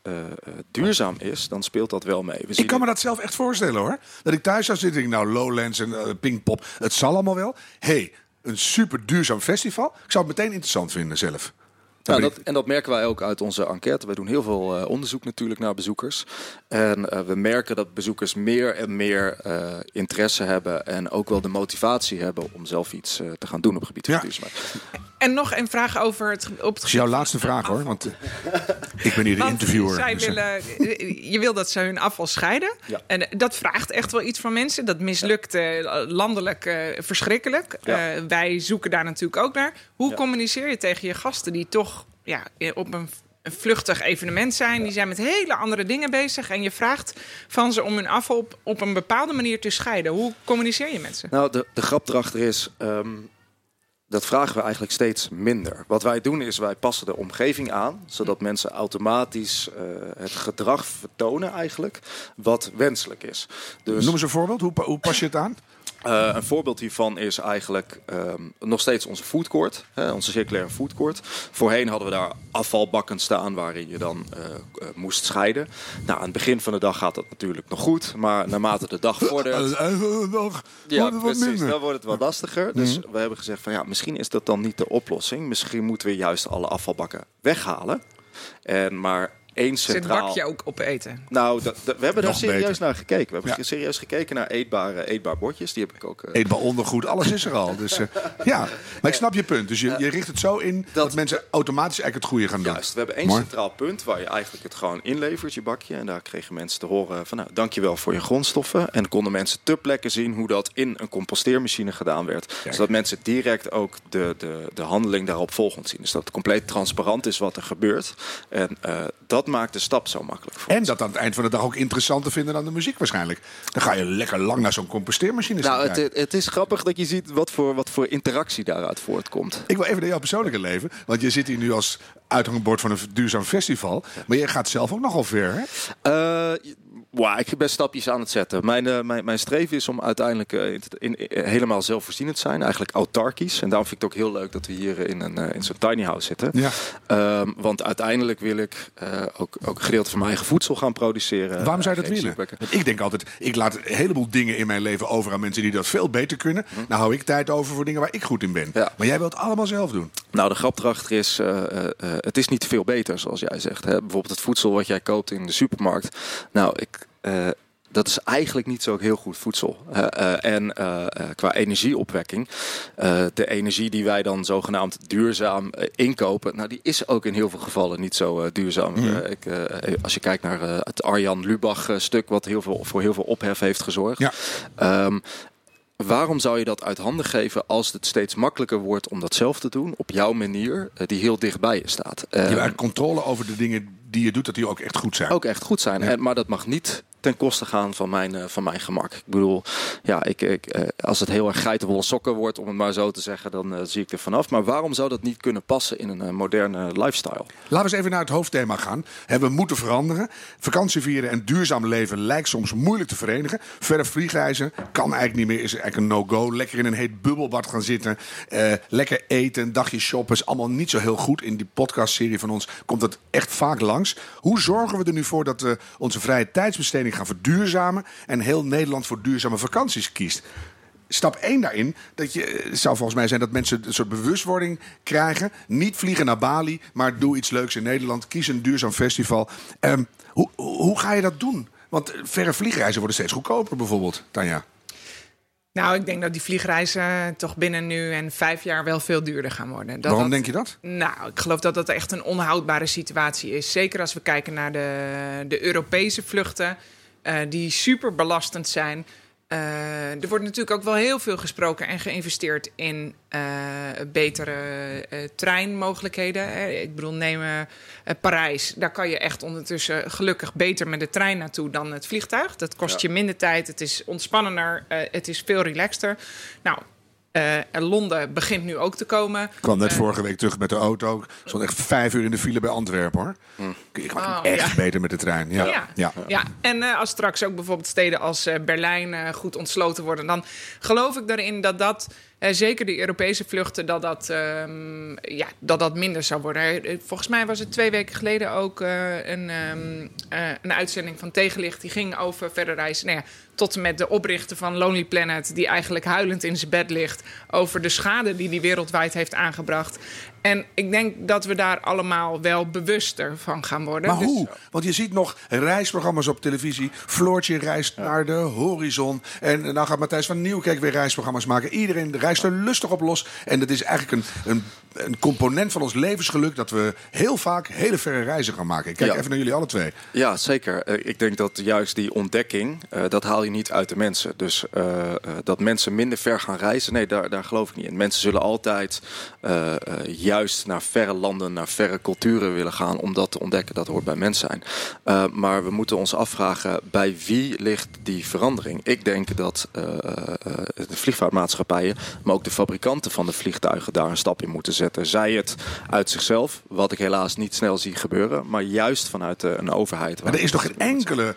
duurzaam is, dan speelt dat wel mee. We ik kan me dat zelf echt voorstellen hoor. Dat ik thuis zou zitten, ik nou Lowlands en Pinkpop, het zal allemaal wel. hey, een super duurzaam festival. Ik zou het meteen interessant vinden zelf. Ja, dat, en dat merken wij ook uit onze enquête. Wij doen heel veel uh, onderzoek natuurlijk naar bezoekers. En uh, we merken dat bezoekers meer en meer uh, interesse hebben en ook wel de motivatie hebben om zelf iets te gaan doen op het gebied van ja. duurzaamheid. En nog een vraag over het op het Dat is jouw laatste vraag hoor, want <laughs> ik ben hier de interviewer. Zij dus, willen, je wil dat ze hun afval scheiden. Ja. En dat vraagt echt wel iets van mensen. Dat mislukt landelijk verschrikkelijk. Ja. wij zoeken daar natuurlijk ook naar. Hoe communiceer je tegen je gasten die toch ja, op een, een vluchtig evenement zijn. Die zijn met hele andere dingen bezig. En je vraagt van ze om hun afval op, op een bepaalde manier te scheiden. Hoe communiceer je met ze? Nou, de, de grap erachter is. Um, dat vragen we eigenlijk steeds minder. Wat wij doen is wij passen de omgeving aan, zodat mensen automatisch uh, het gedrag vertonen eigenlijk wat wenselijk is. Dus, Noem eens een voorbeeld. Hoe, hoe pas je het aan? Uh, een voorbeeld hiervan is eigenlijk um, nog steeds onze foodcourt, hè, onze circulaire foodcourt. Voorheen hadden we daar afvalbakken staan waarin je dan uh, uh, moest scheiden. Nou, aan het begin van de dag gaat dat natuurlijk nog goed, maar naarmate de dag vordert... ja, precies, dan wordt het wat lastiger. Dus mm -hmm. we hebben gezegd van ja, misschien is dat dan niet de oplossing. Misschien moeten we juist alle afvalbakken weghalen. En maar één centraal... Zit bakje ook op eten? Nou, dat, dat, we hebben daar serieus beter. naar gekeken. We hebben ja. serieus gekeken naar eetbare, eetbaar bordjes. Die heb ik ook... Uh... Eetbaar ondergoed, alles is er al. Dus uh, ja, maar ik snap je punt. Dus je, je richt het zo in dat, dat, mensen automatisch eigenlijk het goede gaan doen. Juist, we hebben één Mooi. centraal punt waar je eigenlijk het gewoon inlevert, je bakje. En daar kregen mensen te horen van, nou, dankjewel voor je grondstoffen. En konden mensen te plekken zien hoe dat in een composteermachine gedaan werd. Kijk. Zodat mensen direct ook de, de, de handeling daarop volgend zien. Dus dat het compleet transparant is wat er gebeurt. En uh, dat maakt de stap zo makkelijk voor En dat aan het eind van de dag ook interessanter vinden dan de muziek waarschijnlijk. Dan ga je lekker lang naar zo'n composteermachine nou, het, het, is grappig dat je ziet wat voor, wat voor interactie daaruit voortkomt. Ik wil even naar jouw persoonlijke leven. Want je zit hier nu als uithangbord van een duurzaam festival. Maar je gaat zelf ook nogal ver, hè? Uh, Wow, ik ben stapjes aan het zetten. Mijn, uh, mijn, mijn streven is om uiteindelijk uh, in, in, in, helemaal zelfvoorzienend te zijn. Eigenlijk autarkisch. En daarom vind ik het ook heel leuk dat we hier in, een, uh, in zo'n tiny house zitten. Ja. Um, want uiteindelijk wil ik ook, ook een gedeelte van mijn eigen voedsel gaan produceren. Waarom zou je dat willen? Want ik denk altijd, ik laat een heleboel dingen in mijn leven over aan mensen die dat veel beter kunnen. Hm. Nou hou ik tijd over voor dingen waar ik goed in ben. Ja. Maar jij wilt het allemaal zelf doen. Nou, de grap erachter is, het is niet veel beter zoals jij zegt. Hè? Bijvoorbeeld het voedsel wat jij koopt in de supermarkt. Nou, ik, uh, dat is eigenlijk niet zo heel goed voedsel. Uh, uh, en qua energieopwekking, de energie die wij dan zogenaamd duurzaam inkopen, nou die is ook in heel veel gevallen niet zo duurzaam. Mm. Ik, als je kijkt naar het Arjan Lubach stuk, wat heel veel, voor heel veel ophef heeft gezorgd. Ja. Um, Waarom zou je dat uit handen geven als het steeds makkelijker wordt om dat zelf te doen op jouw manier, die heel dichtbij je staat? Je hebt controle over de dingen die je doet, dat die ook echt goed zijn. Ook echt goed zijn. Ja. En, maar dat mag niet ten koste gaan van mijn, uh, van mijn gemak. Ik bedoel, ja, ik, ik, uh, als het heel erg geitenwolle sokken wordt, om het maar zo te zeggen, dan uh, zie ik er vanaf. Maar waarom zou dat niet kunnen passen in een moderne lifestyle? Laten we eens even naar het hoofdthema gaan. We moeten veranderen. Vakantie vieren en duurzaam leven lijkt soms moeilijk te verenigen. Verre vliegreizen kan eigenlijk niet meer, is eigenlijk een no-go. Lekker in een heet bubbelbad gaan zitten. lekker eten, dagje shoppen is allemaal niet zo heel goed. In die podcastserie van ons komt dat echt vaak langs. Hoe zorgen we er nu voor dat onze vrije tijdsbesteding gaan verduurzamen en heel Nederland voor duurzame vakanties kiest. Stap 1 daarin, dat je, het zou volgens mij zijn dat mensen een soort bewustwording krijgen. Niet vliegen naar Bali, maar doe iets leuks in Nederland. Kies een duurzaam festival. Um, hoe, hoe ga je dat doen? Want verre vliegreizen worden steeds goedkoper bijvoorbeeld, Tanja. Nou, ik denk dat die vliegreizen toch binnen nu en vijf jaar wel veel duurder gaan worden. Dat Waarom dat, denk je dat? Nou, ik geloof dat dat echt een onhoudbare situatie is. Zeker als we kijken naar de, de Europese vluchten, die super belastend zijn. Uh, er wordt natuurlijk ook wel heel veel gesproken en geïnvesteerd in uh, betere uh, treinmogelijkheden. Ik bedoel, neem Parijs. Daar kan je echt ondertussen gelukkig beter met de trein naartoe dan het vliegtuig. Dat kost ja. je minder tijd, het is ontspannender, het is veel relaxter. Nou, uh, Londen begint nu ook te komen. Ik kwam net uh, vorige week terug met de auto. Ik stond echt vijf uur in de file bij Antwerpen hoor. Mm. Ik maak oh, echt ja. beter met de trein. Ja, ja. ja. ja. en uh, als straks ook bijvoorbeeld steden als Berlijn goed ontsloten worden, dan geloof ik erin dat dat. Uh, zeker de Europese vluchten, dat dat, um, ja, dat dat minder zou worden. Volgens mij was het twee weken geleden ook uh, een, uh, een uitzending van Tegenlicht. Die ging over verder reizen. Nou ja, tot en met de oprichter van Lonely Planet, die eigenlijk huilend in zijn bed ligt over de schade die hij wereldwijd heeft aangebracht. En ik denk dat we daar allemaal wel bewuster van gaan worden. Maar dus... hoe? Want je ziet nog reisprogramma's op televisie. Floortje reist ja. naar de horizon. En nou gaat Matthijs van Nieuwkerk weer reisprogramma's maken. Iedereen reist er lustig op los. En dat is eigenlijk een, een, een component van ons levensgeluk... dat we heel vaak hele verre reizen gaan maken. Ik kijk ja. even naar jullie alle twee. Ja, zeker. Uh, ik denk dat juist die ontdekking, uh, dat haal je niet uit de mensen. Dus uh, dat mensen minder ver gaan reizen, nee, daar, daar geloof ik niet in. Mensen zullen altijd juist naar verre landen, naar verre culturen willen gaan om dat te ontdekken. Dat hoort bij mens zijn. Uh, maar we moeten ons afvragen bij wie ligt die verandering. Ik denk dat uh, de vliegvaartmaatschappijen, maar ook de fabrikanten van de vliegtuigen daar een stap in moeten zetten. Zij het uit zichzelf, wat ik helaas niet snel zie gebeuren, maar juist vanuit een overheid. Maar er is toch geen enkele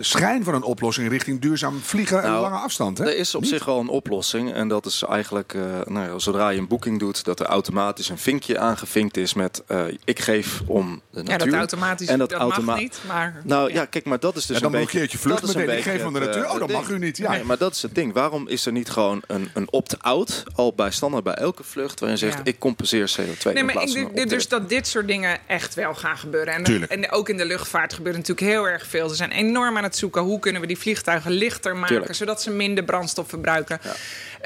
schijn van een oplossing richting duurzaam vliegen nou, en lange afstand? Hè? Er is op niet? zich wel een oplossing en dat is eigenlijk, nou ja, zodra je een boeking doet, dat er automatisch een vinkje aangevinkt is met uh, ik geef om de natuur. Ja, dat automatisch en dat, dat automa mag niet. Maar, nou ja. ja. kijk, maar dat is dus ja, dan een beetje... blokkeert je vlucht meteen. Ik geef om de natuur. Oh, dat mag u niet. Ja. Nee, maar dat is het ding. Waarom is er niet gewoon een, een opt-out al bij standaard bij elke vlucht waarin je zegt Ja. ik compenseer CO2 Nee, in maar plaats ik dus dat dit soort dingen echt wel gaan gebeuren. En, Tuurlijk. en ook in de luchtvaart gebeurt natuurlijk heel erg veel. Ze zijn enorm aan het zoeken hoe kunnen we die vliegtuigen lichter maken, Tuurlijk. zodat ze minder brandstof verbruiken.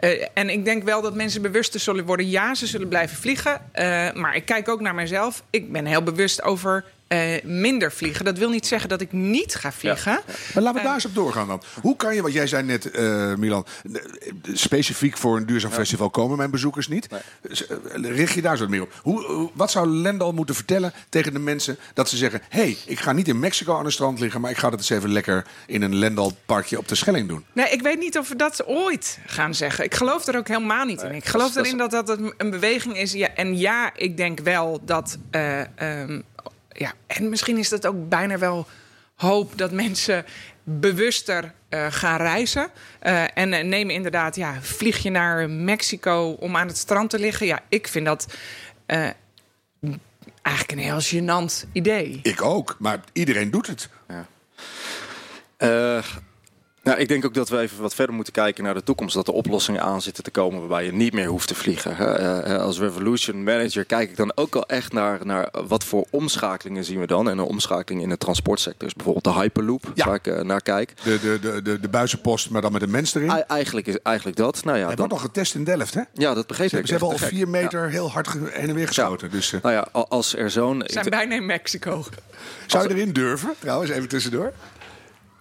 Uh, en ik denk wel dat mensen bewuster zullen worden. Ja, ze zullen blijven vliegen. Uh, maar ik kijk ook naar mezelf. Ik ben heel bewust over uh, minder vliegen. Dat wil niet zeggen dat ik niet ga vliegen. Ja. Maar laten we daar eens op doorgaan dan. Hoe kan je, want jij zei net, uh, Milan, specifiek voor een duurzaam ja. festival komen mijn bezoekers niet. Nee. Richt je daar zo meer op. Hoe, wat zou Lendal moeten vertellen tegen de mensen dat ze zeggen: hé, hey, ik ga niet in Mexico aan de strand liggen, maar ik ga dat eens even lekker in een Lendal parkje op de Schelling doen? Nee, ik weet niet of we dat ooit gaan zeggen. Ik geloof er ook helemaal niet in. Ik geloof dat erin dat dat een- een beweging is. Ja, en ja, ik denk wel dat. eh, ehm, ja, en misschien is dat ook bijna wel hoop dat mensen bewuster uh, gaan reizen. Uh, en uh, neem inderdaad, ja, vlieg je naar Mexico om aan het strand te liggen? Ja, ik vind dat eigenlijk een heel gênant idee. Ik ook, maar iedereen doet het. Ja. Nou, ik denk ook dat we even wat verder moeten kijken naar de toekomst. Dat er oplossingen aan zitten te komen waarbij je niet meer hoeft te vliegen. Uh, als Revolution Manager kijk ik dan ook al echt naar, naar wat voor omschakelingen zien we dan. En een omschakeling in de transportsector is bijvoorbeeld de Hyperloop, waar ik uh, naar kijk. De, de, de, de, de buizenpost, maar dan met een mens erin? I eigenlijk is eigenlijk dat. Nou ja, Hij dan... wordt al getest in Delft, hè? Ja, dat begreep ze, ik. Ze hebben al vier meter ja. heel hard heen en weer geschoten. Ja. Dus, nou ja, als er zo'n... Zijn bijna in Mexico. Zou je erin durven, trouwens, even tussendoor?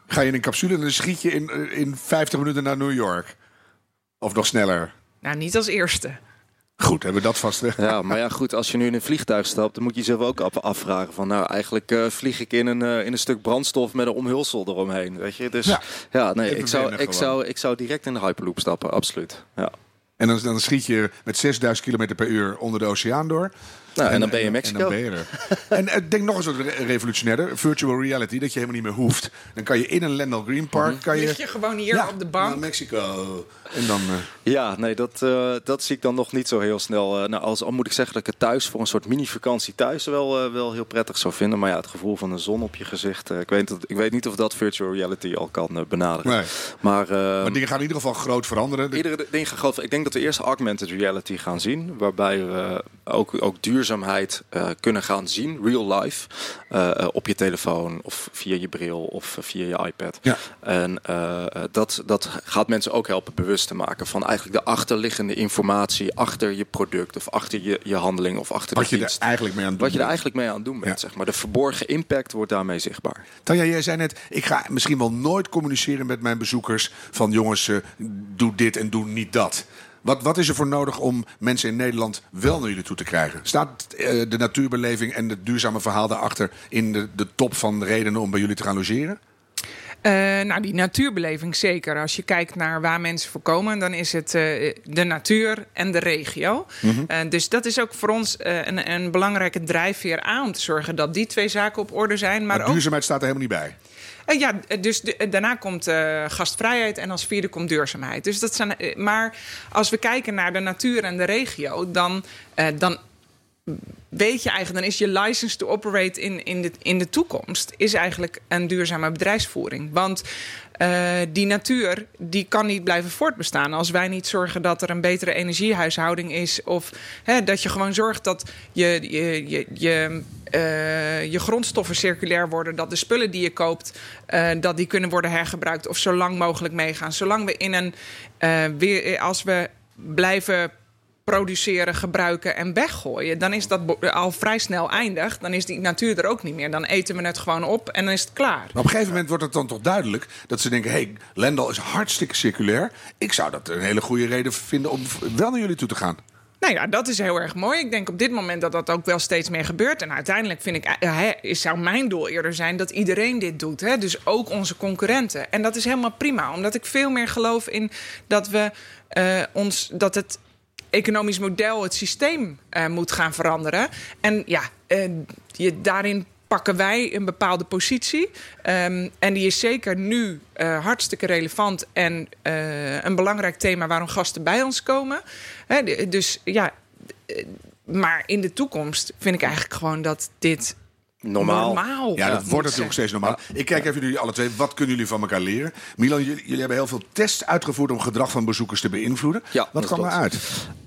Ga je in een capsule en dan schiet je in, in 50 minuten naar New York? Of nog sneller? Nou, niet als eerste. Goed, hebben we dat vast. Ja, maar ja, goed, als je nu in een vliegtuig stapt, dan moet je jezelf ook afvragen van, nou, eigenlijk uh, vlieg ik in een, uh, in een stuk brandstof met een omhulsel eromheen, weet je? Dus ja, ja nee, ik zou, ik, zou, ik zou direct in de Hyperloop stappen, absoluut. Ja. En dan, dan schiet je met 6000 km per uur onder de oceaan door. Nou, en, dan ben je in Mexico. En dan ben je er. en uh, denk nog eens wat revolutionairder. Virtual reality, dat je helemaal niet meer hoeft. Dan kan je in een Lendal Green Park... Mm Kan je, Lig je gewoon hier ja, op de bank. naar Mexico. En dan... Uh... Ja, nee, dat, uh, dat zie ik dan nog niet zo heel snel. nou, als, al moet ik zeggen dat ik het thuis voor een soort mini-vakantie thuis wel, wel heel prettig zou vinden. Maar ja, het gevoel van de zon op je gezicht... ik, weet dat, ik weet niet of dat virtual reality al kan benaderen. Nee. Maar, maar dingen gaan in ieder geval groot veranderen. Iedere ding gaat groot Ik denk dat we eerst augmented reality gaan zien. Waarbij we ook, ook duurzaamheid uh, kunnen gaan zien, real life, uh, op je telefoon of via je bril of via je iPad. Ja. En dat, dat gaat mensen ook helpen bewust te maken van eigenlijk de achterliggende informatie achter je product of achter je, je handeling of achter Wat de je er eigenlijk mee aan doen Wat je er eigenlijk mee aan het doen bent, ja. zeg maar. De verborgen impact wordt daarmee zichtbaar. Tanja, jij zei net, ik ga misschien wel nooit communiceren met mijn bezoekers van jongens, doe dit en doe niet dat. Wat, wat, is er voor nodig om mensen in Nederland wel naar jullie toe te krijgen? Staat uh, de natuurbeleving en het duurzame verhaal daarachter in de, de top van de redenen om bij jullie te gaan logeren? Uh, nou, die natuurbeleving zeker. Als je kijkt naar waar mensen voor komen, dan is het uh, de natuur en de regio. Mm -hmm. uh, dus dat is ook voor ons een, een, belangrijke drijfveer aan om te zorgen dat die twee zaken op orde zijn. Maar, maar duurzaamheid staat er helemaal niet bij. Uh, ja, dus de, daarna komt uh, gastvrijheid en als vierde komt duurzaamheid. Dus dat zijn, uh, maar als we kijken naar de natuur en de regio, dan, dan weet je eigenlijk, dan is je license to operate in, in, de, in de toekomst is eigenlijk een duurzame bedrijfsvoering. Want uh, die natuur die kan niet blijven voortbestaan als wij niet zorgen dat er een betere energiehuishouding is. Of hè, dat je gewoon zorgt dat je, je, je, je, uh, je grondstoffen circulair worden. Dat de spullen die je koopt, uh, dat die kunnen worden hergebruikt of zo lang mogelijk meegaan. Zolang we in een weer, als we blijven produceren, gebruiken en weggooien, dan is dat al vrij snel eindig. Dan is die natuur er ook niet meer. Dan eten we het gewoon op en dan is het klaar. Maar op een gegeven moment wordt het dan toch duidelijk dat ze denken: hé, hey, Lendal is hartstikke circulair. Ik zou dat een hele goede reden vinden om wel naar jullie toe te gaan. Nou ja, dat is heel erg mooi. Ik denk op dit moment dat dat ook wel steeds meer gebeurt. En uiteindelijk vind ik, uh, zou mijn doel eerder zijn dat iedereen dit doet. Hè? Dus ook onze concurrenten. En dat is helemaal prima, omdat ik veel meer geloof in dat we uh, ons dat het economisch model, het systeem uh, moet gaan veranderen. En ja, uh, je, daarin pakken wij een bepaalde positie. Um, en die is zeker nu uh, hartstikke relevant en een belangrijk thema waarom gasten bij ons komen. Dus ja, maar in de toekomst vind ik eigenlijk gewoon dat dit Normaal. normaal. Ja, dat wordt natuurlijk steeds normaal. Ik kijk even jullie alle twee. Wat kunnen jullie van elkaar leren? Milan, jullie, jullie hebben heel veel tests uitgevoerd om gedrag van bezoekers te beïnvloeden. Ja, wat kwam eruit?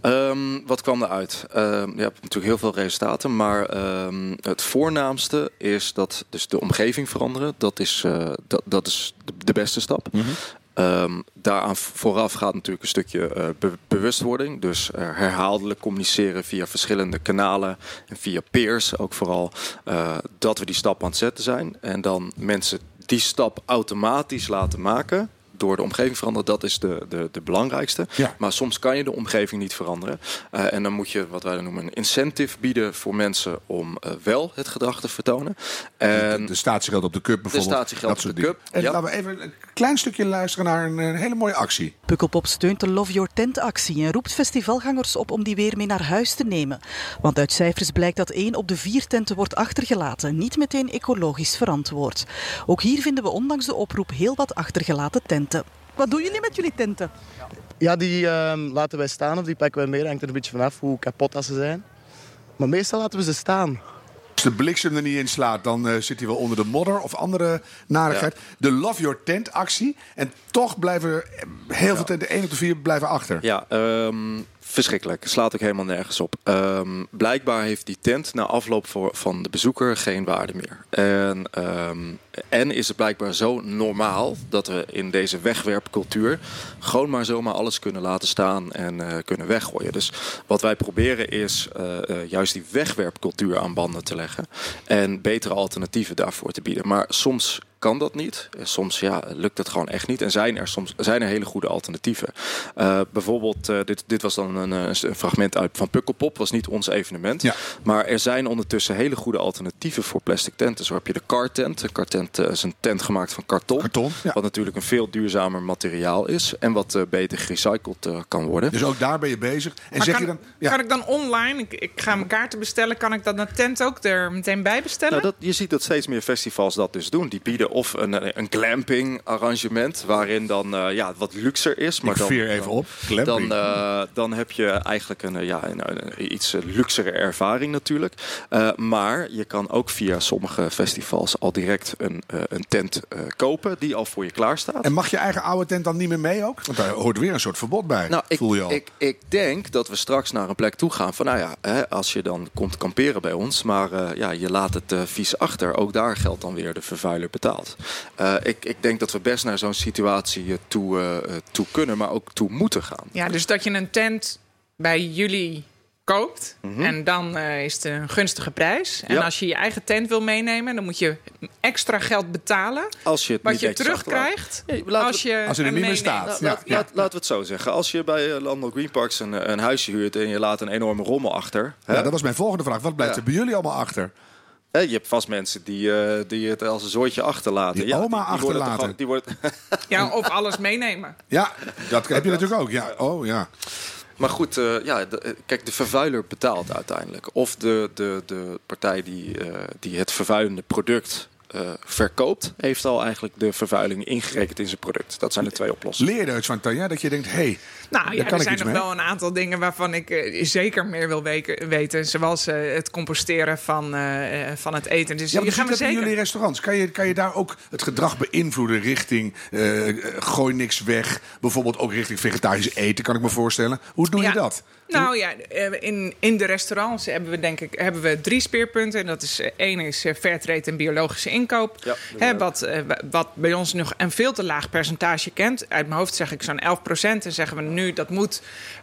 Um, wat kwam eruit? Um, je hebt natuurlijk heel veel resultaten, maar um, het voornaamste is dat dus de omgeving veranderen. Dat is, uh, dat, dat is de, de beste stap. Mm -hmm. Um, daaraan vooraf gaat natuurlijk een stukje be bewustwording. Dus uh, herhaaldelijk communiceren via verschillende kanalen en via peers ook vooral. Uh, dat we die stap aan het zetten zijn. En dan mensen die stap automatisch laten maken door de omgeving veranderen, dat is de, de, de belangrijkste. Ja. Maar soms kan je de omgeving niet veranderen. Uh, en dan moet je wat wij dan noemen een incentive bieden voor mensen om uh, wel het gedrag te vertonen. En de, de statiegeld op de cup bijvoorbeeld. De statiegeld op de cup. En ja. laten we even een klein stukje luisteren naar een, een hele mooie actie. Pukkelpop steunt de Love Your Tent actie en roept festivalgangers op om die weer mee naar huis te nemen. Want uit cijfers blijkt dat één op de vier tenten wordt achtergelaten, niet meteen ecologisch verantwoord. Ook hier vinden we ondanks de oproep heel wat achtergelaten tenten. Wat doen jullie met jullie tenten? Ja, die uh, laten wij staan of die pakken wij meer. Hangt er een beetje vanaf hoe kapot dat ze zijn. Maar meestal laten we ze staan. Als de bliksem er niet in slaat, dan uh, zit hij wel onder de modder of andere narigheid. Ja. De Love Your Tent actie. En toch blijven heel veel tenten, één op de vier, blijven achter. Ja, um, verschrikkelijk. Slaat ook helemaal nergens op. Um, blijkbaar heeft die tent na afloop voor, van de bezoeker geen waarde meer. En, um, en is het blijkbaar zo normaal dat we in deze wegwerpcultuur gewoon maar zomaar alles kunnen laten staan en uh, kunnen weggooien. Dus wat wij proberen is uh, uh, juist die wegwerpcultuur aan banden te leggen en betere alternatieven daarvoor te bieden. Maar soms kan dat niet. Soms ja, lukt het gewoon echt niet. En zijn er soms zijn er hele goede alternatieven. Uh, bijvoorbeeld, uh, dit, dit was dan een, een, fragment uit van Pukkelpop. was niet ons evenement. Ja. Maar er zijn ondertussen hele goede alternatieven voor plastic tenten. Zo heb je de cartent. De cartent uh, is een tent gemaakt van karton. karton ja. Wat natuurlijk een veel duurzamer materiaal is. En wat beter gerecycled kan worden. Dus ook daar ben je bezig. En maar zeg kan, je dan, ja. kan ik dan online, ik, ik ga mijn kaarten bestellen. Kan ik dat een tent ook er meteen bij bestellen? Nou, dat, je ziet dat steeds meer festivals dat dus doen. Die bieden of een, een glamping arrangement waarin dan uh, ja, wat luxer is. Maar Ik dan, veer even dan, op. Dan, uh, dan heb je eigenlijk een, ja, een, een iets luxere ervaring natuurlijk. Maar je kan ook via sommige festivals al direct een, een tent kopen die al voor je klaar staat. En mag je eigen oude tent dan niet meer mee ook? Want daar hoort weer een soort verbod bij. Nou, ik, voel je al. Ik, ik denk dat we straks naar een plek toe gaan van, nou ja, hè, als je dan komt kamperen bij ons, maar ja, je laat het vies achter. Ook daar geldt dan weer de vervuiler betaalt. Uh, ik, ik, denk dat we best naar zo'n situatie toe, toe kunnen, maar ook toe moeten gaan. Ja, dus dat je een tent bij jullie koopt. Mhm. Mm -hmm. En dan uh, is het een gunstige prijs. En Ja. als je je eigen tent wil meenemen, dan moet je extra geld betalen. Als je het Wat niet je terugkrijgt als je Als er niet meer staat. La- laat, Ja, laat- laten we het zo zeggen. Als je bij uh, Landel Green Parks een, eh, een huisje huurt en je laat een enorme rommel achter. Hè? Ja, dat was mijn volgende vraag. Wat blijft Ja. er bij jullie allemaal achter? Je hebt vast mensen die, eh, die het als een zooitje achterlaten. Die oma worden toch achterlaten. gewoon- Die wordt, Ja, of alles meenemen. Ja, dat heb je natuurlijk ook. Ja. Oh ja. Maar goed, eh, ja, de- eh, kijk, de vervuiler betaalt uiteindelijk. Of de, de, de partij die, eh, die het vervuilende product eh, verkoopt, heeft al eigenlijk de vervuiling ingerekend in zijn product. Dat zijn de twee oplossingen. Leer er iets van, Tanja, dat je denkt, hé, hey, Nou ja, kan er zijn nog mee. wel een aantal dingen waarvan ik eh, zeker meer wil weken- weten. Zoals eh, het composteren van, eh, van het eten. Dus Ja, maar die gaan we dat in jullie restaurants. Kan je, kan je daar ook het gedrag beïnvloeden richting gooi niks weg? Bijvoorbeeld ook richting vegetarisch eten, kan ik me voorstellen. Hoe doe je Ja. dat? Nou ja, eh, in, in de restaurants hebben we denk ik hebben we drie speerpunten. En dat is één is fairtrade en biologische inkoop. Ja, wat, eh, wa- wat bij ons nog een veel te laag percentage kent. Uit mijn hoofd zeg ik zo'n 11 procent. En zeggen we nu dat moet.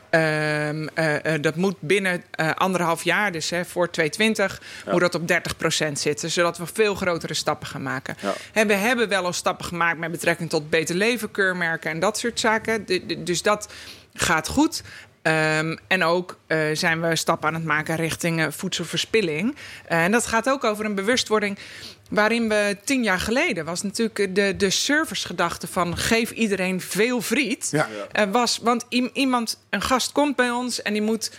ehm, eh, eh, dat moet binnen eh, anderhalf jaar, dus hè, voor 2020, moet dat op 30% zitten. Zodat we veel grotere stappen gaan maken. Ja. Hè, we hebben wel al stappen gemaakt met betrekking tot beter leven, keurmerken en dat soort zaken. Dus dat gaat goed. Ehm, en ook zijn we stappen aan het maken richting voedselverspilling. En dat gaat ook over een bewustwording. Waarin we tien jaar geleden was natuurlijk de, de servicegedachte van geef iedereen veel friet. Ja. Eh, was, want iemand, een gast komt bij ons en die moet,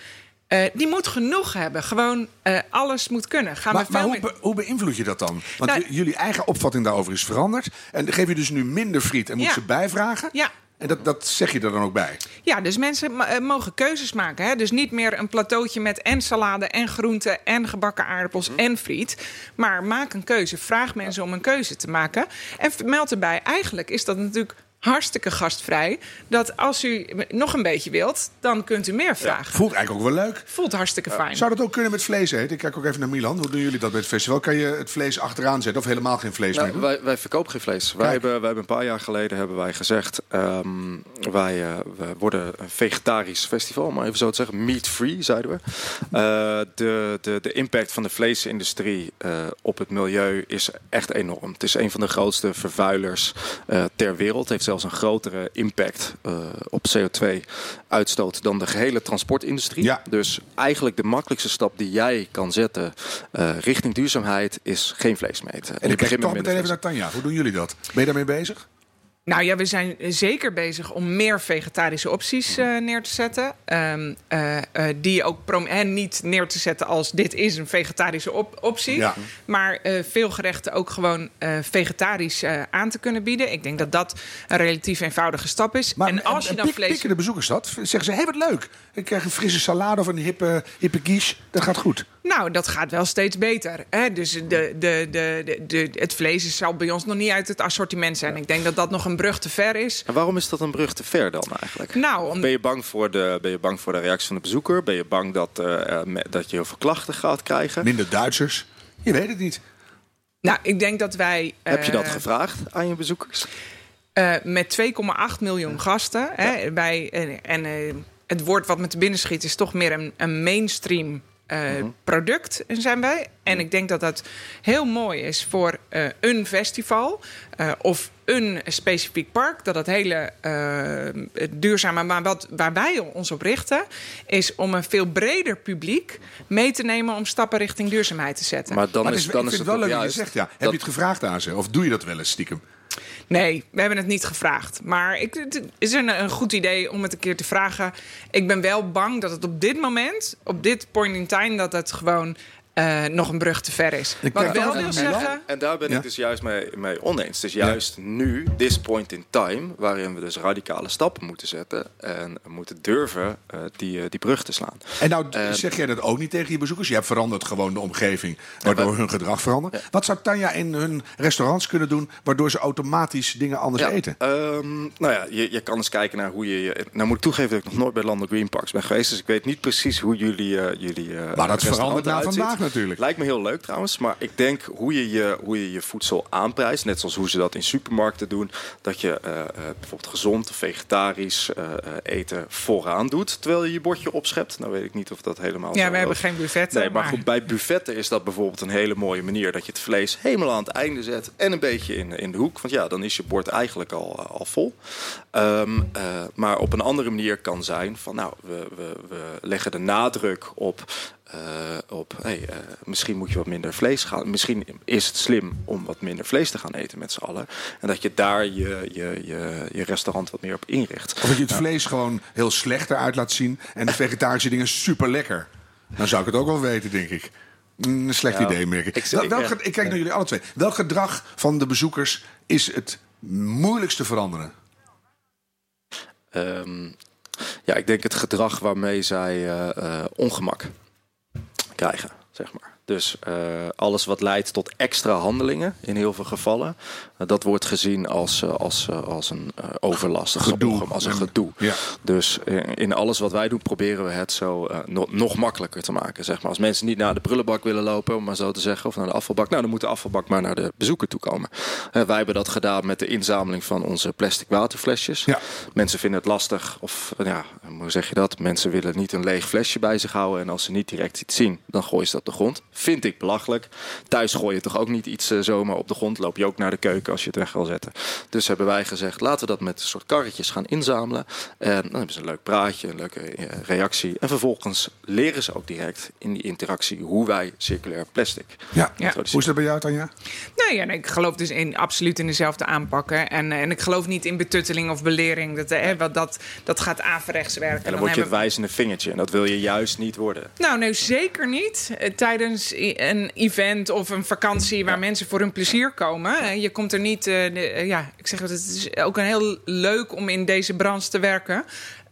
eh, die moet genoeg hebben. Gewoon eh, alles moet kunnen. Gaan Maar, we maar veel hoe, meer- be- hoe beïnvloed je dat dan? Want Nou- jullie eigen opvatting daarover is veranderd. En geef je dus nu minder friet en moet Ja. ze bijvragen? Ja. En dat, dat zeg je er dan ook bij? Ja, dus mensen eh, mogen keuzes maken. Hè? Dus niet meer een plateautje met en salade en groenten en gebakken aardappels en friet. Maar maak een keuze. Vraag mensen om een keuze te maken. En meld erbij, eigenlijk is dat natuurlijk hartstikke gastvrij. Dat als u nog een beetje wilt, dan kunt u meer vragen. Voelt eigenlijk ook wel leuk. Voelt hartstikke fijn. Zou dat ook kunnen met vlees eten? Ik kijk ook even naar Milan. Hoe doen jullie dat bij het festival? Kan je het vlees achteraan zetten of helemaal geen vlees meer Nou, doen? wij, wij verkopen geen vlees. Wij hebben, wij hebben een paar jaar geleden hebben wij gezegd... ehm, wij eh, we worden een vegetarisch festival, om maar even zo te zeggen. Meat-free, zeiden we. Eh, de, de, de impact van de vleesindustrie eh, op het milieu is echt enorm. Het is een van de grootste vervuilers eh, ter wereld. Het heeft zelfs een grotere impact op CO2-uitstoot dan de gehele transportindustrie. Ja. Dus eigenlijk de makkelijkste stap die jij kan zetten richting duurzaamheid is geen vlees meer eten. En ik kijk toch met meteen even naar Tanja. Hoe doen jullie dat? Ben je daarmee bezig? Nou ja, we zijn zeker bezig om meer vegetarische opties uh, neer te zetten. Um, uh, uh, die ook en niet neer te zetten als dit is een vegetarische op optie. Ja. Maar veel gerechten ook gewoon vegetarisch aan te kunnen bieden. Ik denk dat dat een relatief eenvoudige stap is. Maar, en als je dan pik, vlees. Pikken de bezoekers dat? Zeggen ze: hé, wat leuk. Ik krijg een frisse salade of een hippe, hippe quiche. Dat gaat goed. Nou, dat gaat wel steeds beter. Hè? Dus de, de, de, de, het vlees zal bij ons nog niet uit het assortiment zijn. Ik denk dat dat nog een brug te ver is. En waarom is dat een brug te ver dan eigenlijk? Nou, om... ben, je bang voor de, ben je bang voor de reactie van de bezoeker? Ben je bang dat, uh, dat je heel veel klachten gaat krijgen? Minder Duitsers? Je weet het niet. Nou, ik denk dat wij... Heb je dat uh, gevraagd aan je bezoekers? Uh, met 2,8 miljoen gasten. Ja. Hè, bij, en het woord wat me te binnen schiet is toch meer een, een mainstream uh, product zijn wij. En ik denk dat dat heel mooi is voor uh, een festival uh, of een specifiek park. Dat het hele duurzame, maar wat, waar wij ons op richten, is om een veel breder publiek mee te nemen om stappen richting duurzaamheid te zetten. Maar dan maar is, is, dan is het wel leuk dat je zegt, ja. Heb je het gevraagd aan ze? Of doe je dat wel eens stiekem? Nee, we hebben het niet gevraagd. Maar ik, het is een, een goed idee om het een keer te vragen. Ik ben wel bang dat het op dit moment, op dit point in time, dat het gewoon uh, nog een brug te ver is. Ik Wat wel wil zeggen... En daar ben ik dus juist mee, mee oneens. Het is juist ja. nu, this point in time... waarin we dus radicale stappen moeten zetten... en moeten durven uh, die, uh, die brug te slaan. En nou zeg jij dat ook niet tegen je bezoekers? Je hebt veranderd gewoon de omgeving... waardoor hun gedrag verandert. Wat zou Tanja in hun restaurants kunnen doen... waardoor ze automatisch dingen anders ja, eten? Um, nou ja, je, je kan eens kijken naar hoe je... Nou moet ik toegeven dat ik nog nooit bij Landen Green Parks ben geweest... dus ik weet niet precies hoe jullie... jullie maar dat verandert na vandaag natuurlijk. Lijkt me heel leuk trouwens. Maar ik denk hoe je je, hoe je, je voedsel aanprijst. Net zoals hoe ze dat in supermarkten doen. Dat je uh, uh, bijvoorbeeld gezond, vegetarisch uh, eten vooraan doet. Terwijl je je bordje opschept. Nou weet ik niet of dat helemaal Ja, we hebben geen buffetten. Nee, maar, maar, goed, bij buffetten is dat bijvoorbeeld een hele mooie manier. Dat je het vlees helemaal aan het einde zet. En een beetje in, in de hoek. Want ja, dan is je bord eigenlijk al, al vol. Um, maar op een andere manier kan zijn van nou, we, we, we leggen de nadruk op uh, op hey, uh, misschien moet je wat minder vlees gaan. Misschien is het slim om wat minder vlees te gaan eten met z'n allen. En dat je daar je, je, je, je restaurant wat meer op inricht. Of dat je het vlees gewoon heel slecht eruit laat zien en de vegetarische dingen super lekker. Dan zou ik het ook wel weten, denk ik. Een slecht ja, idee, merk ik. Ik, welk, ik kijk naar jullie alle twee. Welk gedrag van de bezoekers is het moeilijkst te veranderen? Um, ja, ik denk het gedrag waarmee zij uh, ongemak krijgen, zeg maar. Dus uh, alles wat leidt tot extra handelingen in heel veel gevallen, uh, dat wordt gezien als, uh, als, als een overlast, een gedoe, als een gedoe. Ja. Dus in alles wat wij doen proberen we het zo no nog makkelijker te maken. Zeg maar. Als mensen niet naar de prullenbak willen lopen, om maar zo te zeggen, of naar de afvalbak, nou dan moet de afvalbak maar naar de bezoeker toe komen. wij hebben dat gedaan met de inzameling van onze plastic waterflesjes. Ja. Mensen vinden het lastig, of ja, hoe zeg je dat? Mensen willen niet een leeg flesje bij zich houden en als ze niet direct iets zien, dan gooien ze dat op de grond Vind ik belachelijk. Thuis gooi je toch ook niet iets uh, zomaar op de grond. Loop je ook naar de keuken als je het weg wil zetten. Dus hebben wij gezegd, laten we dat met een soort karretjes gaan inzamelen. En dan hebben ze een leuk praatje, een leuke uh, reactie. En vervolgens leren ze ook direct in die interactie hoe wij circulair plastic. Ja, ja. hoe is dat bij jou, Tanja? Nou ja, ik geloof dus in, absoluut in dezelfde aanpakken. En, en ik geloof niet in betutteling of belering. Dat, hè, wat dat, dat gaat averechts werken. En dan, dan word je het wijzende vingertje. En dat wil je juist niet worden. Nou, nee, zeker niet. Tijdens een event of een vakantie waar mensen voor hun plezier komen. Je komt er niet. Uh, ja, ik zeg het, het is ook een heel leuk om in deze branche te werken.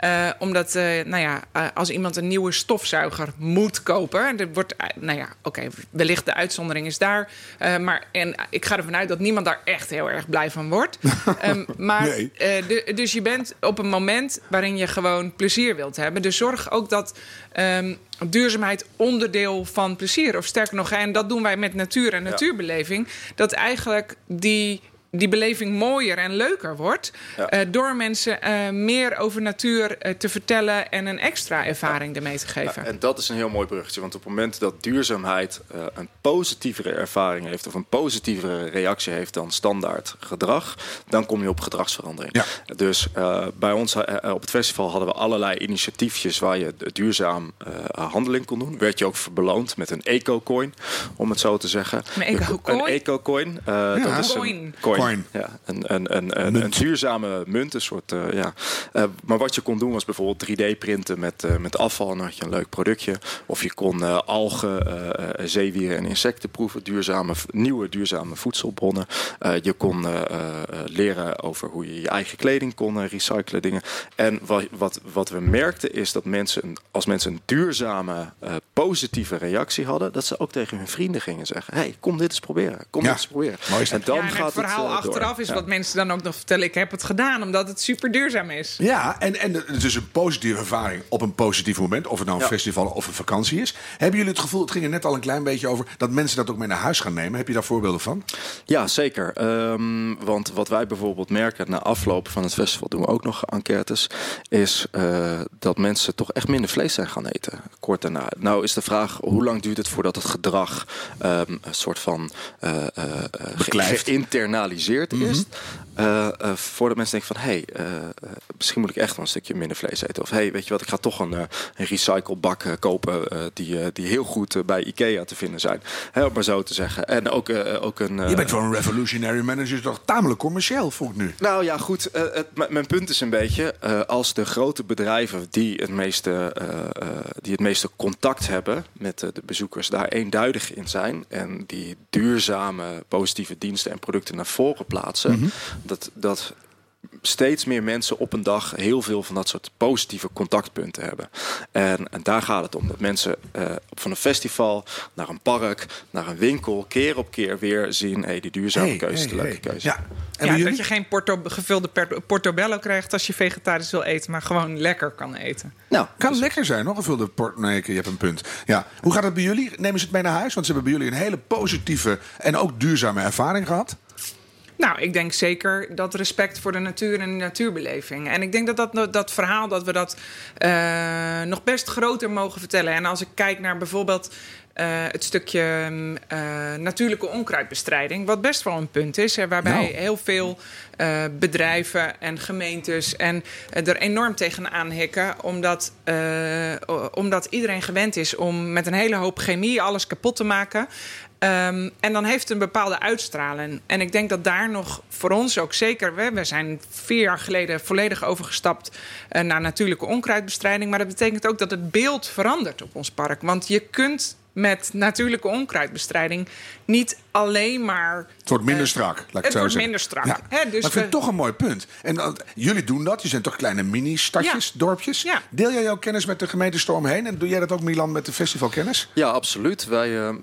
Uh, omdat, uh, nou ja, uh, als iemand een nieuwe stofzuiger moet kopen, er wordt, nou ja, oké, okay, wellicht de uitzondering is daar, maar en ik ga ervan uit dat niemand daar echt heel erg blij van wordt. um, <laughs> maar, nee. de, dus je bent op een moment waarin je gewoon plezier wilt hebben. Dus zorg ook dat um, duurzaamheid onderdeel van plezier, of sterker nog, en dat doen wij met natuur en natuurbeleving, dat eigenlijk die die beleving mooier en leuker wordt. Ja. eh, door mensen eh, meer over natuur eh, te vertellen en een extra ervaring ermee te geven. Ja, en dat is een heel mooi bruggetje. Want op het moment dat duurzaamheid eh, een positievere ervaring heeft... of een positievere reactie heeft dan standaard gedrag... dan kom je op gedragsverandering. Ja. Dus eh, bij ons op het festival hadden we allerlei initiatiefjes... waar je duurzaam eh, handeling kon doen. Werd je ook beloond met een eco-coin, om het zo te zeggen. Een eco-coin? Een eco-coin. eh, dat is een coin. Ja, een, een, een, een, een duurzame munt, een soort, eh, ja. Eh, maar wat je kon doen was bijvoorbeeld 3D printen met, eh, met afval. En dan had je een leuk productje. Of je kon eh, algen, eh, eh, zeewieren en insecten proeven. Duurzame, nieuwe duurzame voedselbronnen. Eh, je kon eh, eh, leren over hoe je je eigen kleding kon recyclen dingen. En wat, wat, wat we merkten is dat mensen, een- als mensen een duurzame, eh, positieve reactie hadden... dat ze ook tegen hun vrienden gingen zeggen... hey, kom dit eens proberen. Kom Ja, dit eens proberen. mooi. En dan ja, en gaat het door. achteraf is Ja. wat mensen dan ook nog vertellen. Ik heb het gedaan omdat het super duurzaam is. Ja, en, en het is een positieve ervaring op een positief moment. Of het nou een Ja. festival of een vakantie is. Hebben jullie het gevoel, het ging er net al een klein beetje over... dat mensen dat ook mee naar huis gaan nemen? Heb je daar voorbeelden van? Ja, zeker. Ehm, want wat wij bijvoorbeeld merken na afloop van het festival, doen we ook nog enquêtes, is eh, dat mensen toch echt minder vlees zijn gaan eten. Kort daarna. Nou is de vraag, hoe lang duurt het voordat het gedrag ehm, een soort van eh, eh, eh, is? Eh, voordat mensen denken van, hé, hey, eh, misschien moet ik echt wel een stukje minder vlees eten. Of hé, hey, weet je wat, ik ga toch een, een recyclebak kopen die, die heel goed bij Ikea te vinden zijn. Hè, om maar zo te zeggen. En ook, ook een... je bent wel een revolutionary manager, toch tamelijk commercieel, voel ik nu. nou ja, goed. het, mijn punt is een beetje... als de grote bedrijven die het, meeste, die het meeste contact hebben... met de bezoekers daar eenduidig in zijn... en die duurzame, positieve diensten en producten naar voren plaatsen... dat, dat steeds meer mensen op een dag heel veel van dat soort positieve contactpunten hebben. En, en daar gaat het om. Dat mensen eh, van een festival naar een park, naar een winkel... keer op keer weer zien... Hey, die duurzame Hey, keuze is hey, de leuke hey. keuze. Ja. En Ja, jullie? dat je geen porto, gevulde portobello krijgt als je vegetarisch wil eten, maar gewoon lekker kan eten. Nou, Kan lekker zijn, nog gevulde port. Nee, je hebt een punt. Ja. Hoe gaat het bij jullie? Nemen ze het mee naar huis? Want ze hebben bij jullie een hele positieve en ook duurzame ervaring gehad. Nou, ik denk zeker dat respect voor de natuur en de natuurbeleving. En ik denk dat dat, dat verhaal, dat we dat eh, nog best groter mogen vertellen. En als ik kijk naar bijvoorbeeld eh, het stukje mm, eh, natuurlijke onkruidbestrijding, wat best wel een punt is, hè, waarbij Nou. heel veel bedrijven en gemeentes en er enorm tegenaan hikken, omdat, omdat iedereen gewend is om met een hele hoop chemie alles kapot te maken. Ehm, en dan heeft een bepaalde uitstraling. En ik denk dat daar nog voor ons ook zeker... We, we zijn vier jaar geleden volledig overgestapt eh, naar natuurlijke onkruidbestrijding. Maar dat betekent ook dat het beeld verandert op ons park. Want je kunt met natuurlijke onkruidbestrijding niet alleen maar... Het wordt minder eh, strak, laat ik het, het zo wordt zeggen. minder strak. Ja. Hè, dus maar ik vind we- het toch een mooi punt. En dan- jullie doen dat. Je zijn toch kleine mini-stadjes, Ja. dorpjes. Ja. Deel jij jouw kennis met de gemeente Stormheen? En doe jij dat ook, Milan, met de festivalkennis? Ja, absoluut. Wij, eh, ehm,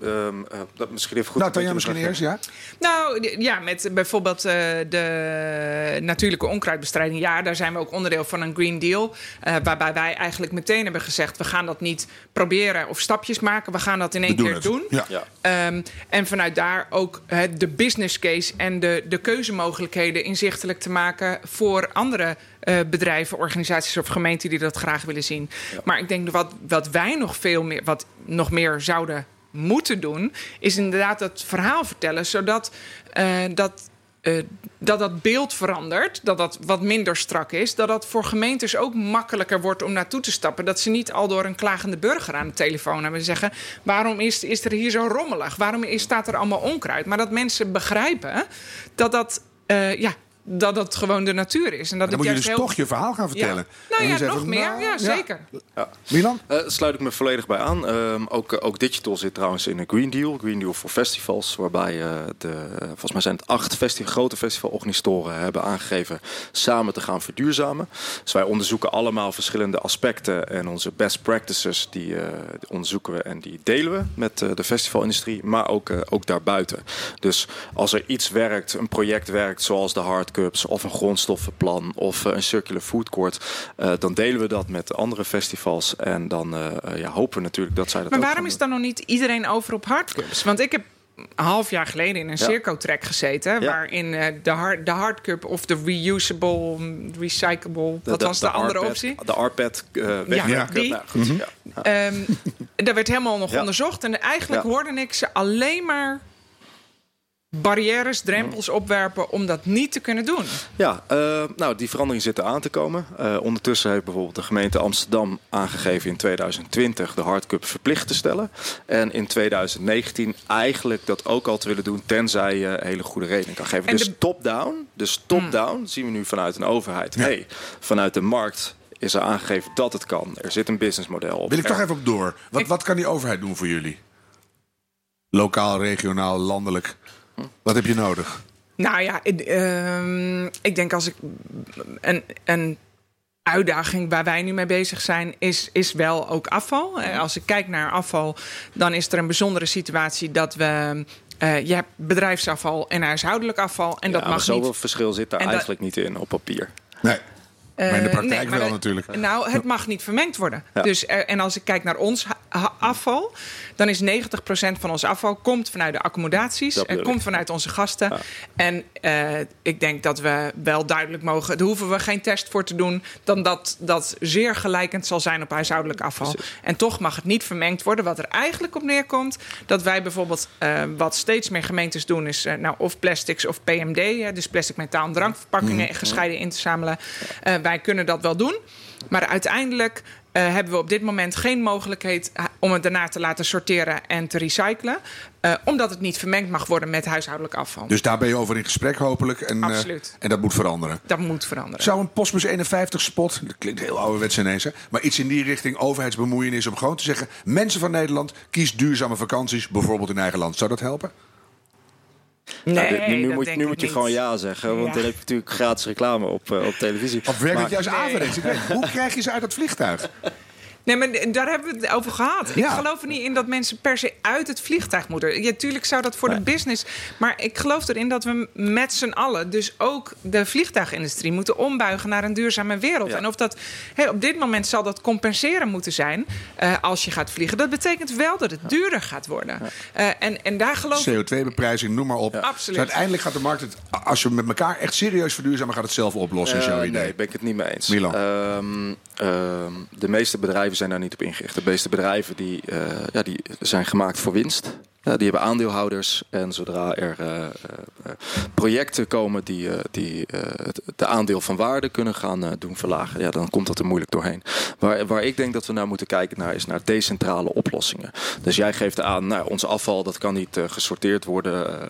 eh, dat misschien even goed. nou, Tanja, misschien eerst, ja? Nou ja, met bijvoorbeeld eh, de natuurlijke onkruidbestrijding. Ja, daar zijn we ook onderdeel van een Green Deal. eh, waarbij wij eigenlijk meteen hebben gezegd: we gaan dat niet proberen of stapjes maken. We gaan dat in één doen keer het. doen. Ja. Ehm, en vanuit daar ook eh, de business case en de, de keuzemogelijkheden inzichtelijk te maken voor andere eh, bedrijven, organisaties of gemeenten die dat graag willen zien. Maar ik denk dat wat, wat wij nog veel meer, wat nog meer zouden moeten doen, is inderdaad dat verhaal vertellen, zodat eh, dat. Eh, dat dat beeld verandert, dat dat wat minder strak is, dat dat voor gemeentes ook makkelijker wordt om naartoe te stappen. Dat ze niet al door een klagende burger aan de telefoon hebben en zeggen: waarom is, is er hier zo rommelig? Waarom is, staat er allemaal onkruid? Maar dat mensen begrijpen dat dat, eh, ja, dat, dat gewoon de natuur is. En dat Dan het moet je dus heel... toch je verhaal gaan vertellen. Ja. Nou ja, zegt nog meer. nou, ja, zeker. Milan? Eh, daar sluit ik me volledig bij aan. Ehm, ook, ook digital zit trouwens in een Green Deal. Green Deal voor festivals. Waarbij eh, de, volgens mij zijn het acht festi grote festivalorganistoren hebben aangegeven samen te gaan verduurzamen. Dus wij onderzoeken allemaal verschillende aspecten. En onze best practices die, eh, die onderzoeken we en die delen we met eh, de festivalindustrie. Maar ook, eh, ook daarbuiten. Dus als er iets werkt, een project werkt zoals de hardcups of een grondstoffenplan of eh, een circular food court. eh, dan delen we dat met andere festivals. En dan eh, ja, hopen we natuurlijk dat zij dat Maar ook waarom is dan nog niet iedereen over op hardcups? Want ik heb een half jaar geleden in een Ja. Circo-track gezeten. Ja. Waarin eh, de, hard, de hardcup of de reusable, recyclable... wat was de, andere RPAD optie? De RPAD uh, wegwerpcup. die. Nou, goed, ja. Ehm daar werd helemaal nog Ja. onderzocht. En eigenlijk Ja. hoorde ik ze alleen maar barrières, drempels opwerpen om dat niet te kunnen doen. Ja, eh, nou, die verandering zit er aan te komen. Eh, ondertussen heeft bijvoorbeeld de gemeente Amsterdam aangegeven in 2020 de hardcup verplicht te stellen. En in 2019 eigenlijk dat ook al te willen doen, tenzij je hele goede reden kan geven. En dus de- top-down, dus top-down zien we nu vanuit een overheid. Hey, vanuit de markt is er aangegeven dat het kan. Er zit een businessmodel op. Wil ik toch even op door. Wat, Ik- wat kan die overheid doen voor jullie? Lokaal, regionaal, landelijk. Wat heb je nodig? Nou ja, ik, ehm, ik denk als ik een, een uitdaging waar wij nu mee bezig zijn, is, is wel ook afval. Eh, Als ik kijk naar afval, dan is er een bijzondere situatie dat we. eh, je hebt bedrijfsafval en huishoudelijk afval. En Ja, dat maar mag zoveel niet. verschil zit daar En dat- eigenlijk niet in op papier. Nee. Maar in de Eh, praktijk nee, maar wel natuurlijk. Nou, het mag niet vermengd worden. Ja. Dus, er- en als ik kijk naar ons afval, dan is 90% van ons afval komt vanuit de accommodaties, Dat en komt vanuit onze gasten. Ja. En eh, ik denk dat we wel duidelijk mogen, daar hoeven we geen test voor te doen, dan dat dat zeer gelijkend zal zijn op huishoudelijk afval. En toch mag het niet vermengd worden. Wat er eigenlijk op neerkomt, dat wij bijvoorbeeld, eh, wat steeds meer gemeentes doen, is eh, nou, of plastics of PMD, dus plastic, metaal en drankverpakkingen gescheiden in te zamelen. Wij kunnen dat wel doen. Maar uiteindelijk eh, hebben we op dit moment geen mogelijkheid eh, om het daarna te laten sorteren en te recyclen. eh, omdat het niet vermengd mag worden met huishoudelijk afval. Dus daar ben je over in gesprek hopelijk. En, Absoluut. en dat moet veranderen. dat moet veranderen. Zou een Postbus 51 spot, dat klinkt heel ouderwets ineens, hè, maar iets in die richting overheidsbemoeienis om gewoon te zeggen: mensen van Nederland, kies duurzame vakanties, bijvoorbeeld in eigen land. Zou dat helpen? Nee, Nou, dit- nu, nu dat moet, denk nu ik moet je niet. gewoon ja zeggen, want Ja. dan heb je natuurlijk gratis reclame op, eh, op televisie. Of werkt Maar- het juist averechts? Weet- Hoe <laughs> krijg je ze uit het vliegtuig? Nee, maar daar hebben we het over gehad. Ik geloof er niet in dat mensen per se uit het vliegtuig moeten. Ja, tuurlijk zou dat voor de business. Maar ik geloof erin dat we met z'n allen, dus ook de vliegtuigindustrie, moeten ombuigen naar een duurzame wereld. Ja. En of dat op dit moment zal dat compenseren moeten zijn eh, als je gaat vliegen. Dat betekent wel dat het duurder gaat worden. Eh, en, en daar geloof ik. CO2-beprijzing, noem maar op. Absoluut. Dus uiteindelijk gaat de markt het, als je met elkaar echt serieus verduurzamen, gaat het zelf oplossen. is jouw idee. nee, ben ik het niet mee eens. Milan. Ehm, de meeste bedrijven zijn daar niet op ingericht. De meeste bedrijven die, eh, ja, die zijn gemaakt voor winst. Die hebben aandeelhouders. En zodra er eh, eh, eh, projecten komen die, die het de aandeel van waarde kunnen gaan doen verlagen, ja, dan komt dat er moeilijk doorheen. Waar, waar ik denk dat we naar moeten kijken naar, is naar decentrale oplossingen. Dus jij geeft aan, nou, ons afval dat kan niet gesorteerd worden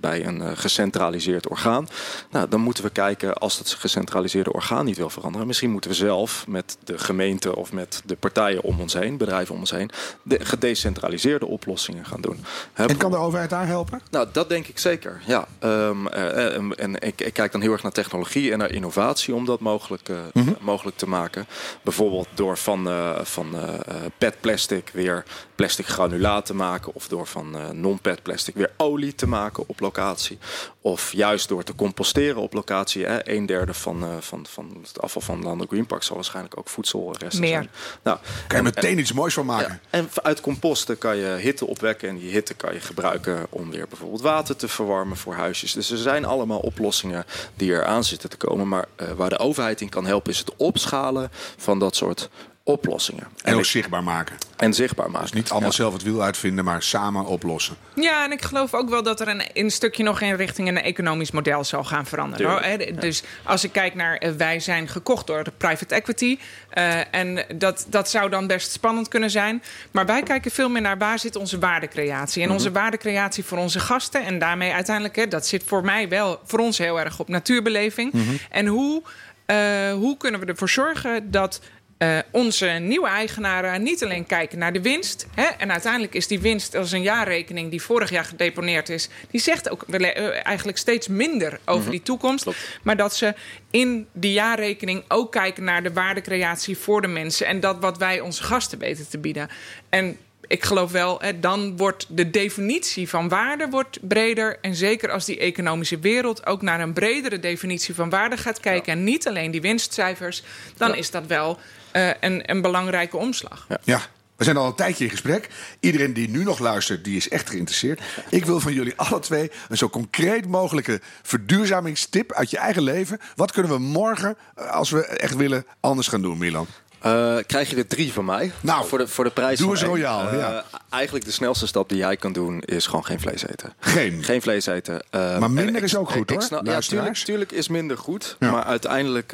bij een gecentraliseerd orgaan. Nou, dan moeten we kijken als dat gecentraliseerde orgaan niet wil veranderen. Misschien moeten we zelf met de gemeente of met de partijen om ons heen, bedrijven om ons heen, de gedecentraliseerde oplossingen gaan doen. En kan de overheid daar helpen? nou, dat denk ik zeker. Ja. Ehm, eh, en en ik, ik kijk dan heel erg naar technologie en naar innovatie om dat mogelijk, eh, mogelijk te maken. Bijvoorbeeld door van, eh van eh, PET plastic weer plastic granulaat te maken. Of door van eh, non-PET plastic weer olie te maken op locatie. Of juist door te composteren op locatie. Hè. Een derde van, eh, van, van het afval van Landelijk Green Park zal waarschijnlijk ook voedselresten Meer. zijn. Nou, Kan je en- meteen iets moois van maken? ja, en uit composten kan je hitte opwekken en die hitte kan je gebruiken om weer bijvoorbeeld water te verwarmen voor huisjes. Dus er zijn allemaal oplossingen die er aan zitten te komen. Maar eh, waar de overheid in kan helpen is het opschalen van dat soort oplossingen. En ook ik- zichtbaar maken. en zichtbaar maken. Dus niet allemaal Ja. zelf het wiel uitvinden, maar samen oplossen. Ja, en ik geloof ook wel dat er een, een stukje nog in richting een economisch model zal gaan veranderen. Hoor. Dus als ik kijk naar eh, wij zijn gekocht door de private equity. eh, en dat, dat zou dan best spannend kunnen zijn. Maar wij kijken veel meer naar waar zit onze waardecreatie. En onze waardecreatie voor onze gasten. En daarmee uiteindelijk, hè, dat zit voor mij wel voor ons heel erg op natuurbeleving. En hoe, eh, hoe kunnen we ervoor zorgen dat eh, onze nieuwe eigenaren niet alleen kijken naar de winst. Hè, en uiteindelijk is die winst als een jaarrekening die vorig jaar gedeponeerd is. Die zegt ook eh, eigenlijk steeds minder over die toekomst. Maar dat ze in die jaarrekening ook kijken naar de waardecreatie voor de mensen. En dat wat wij onze gasten weten te bieden. En ik geloof wel, hè, dan wordt de definitie van waarde wordt breder. En zeker als die economische wereld ook naar een bredere definitie van waarde gaat kijken. En niet alleen die winstcijfers. Dan Ja. is dat wel eh, een, een belangrijke omslag. Ja. Ja, we We zijn al een tijdje in gesprek. Iedereen die nu nog luistert, die is echt geïnteresseerd. Ik wil van jullie alle twee een zo concreet mogelijke verduurzamingstip uit je eigen leven. Wat kunnen we morgen, eh, als we echt willen, anders gaan doen, Milan? Uh, krijg je er drie van mij. Nou, voor de, voor de prijs doe eens royaal. Uh, ja. Eigenlijk de snelste stap die jij kan doen is gewoon geen vlees eten. Geen? Geen vlees eten. Uh, maar minder is ook goed hoor. Snap, ja, tuurlijk, tuurlijk, is minder goed. Ja. Maar uiteindelijk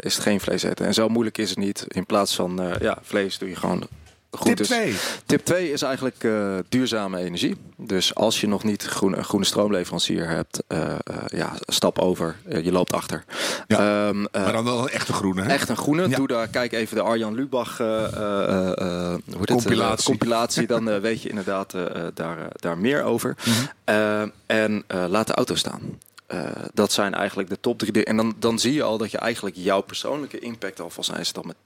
is het geen vlees eten. En zo moeilijk is het niet. In plaats van ja, vlees doe je gewoon Goed, tip dus 2. Tip 2 is eigenlijk uh, duurzame energie. Dus als je nog niet groen, een groene stroomleverancier hebt, uh, uh, ja, stap over. je loopt achter. Ja, um, maar dan wel een echte groene. Hè? Echt een groene. Ja. Doe daar, kijk even de Arjan Lubach hoe compilatie. compilatie. Dan <laughs> weet je inderdaad daar, daar meer over. Mm -hmm. en laat de auto staan. Uh, dat zijn eigenlijk de top drie. En dan, dan zie je al dat je eigenlijk jouw persoonlijke impact al volgens mij is dan met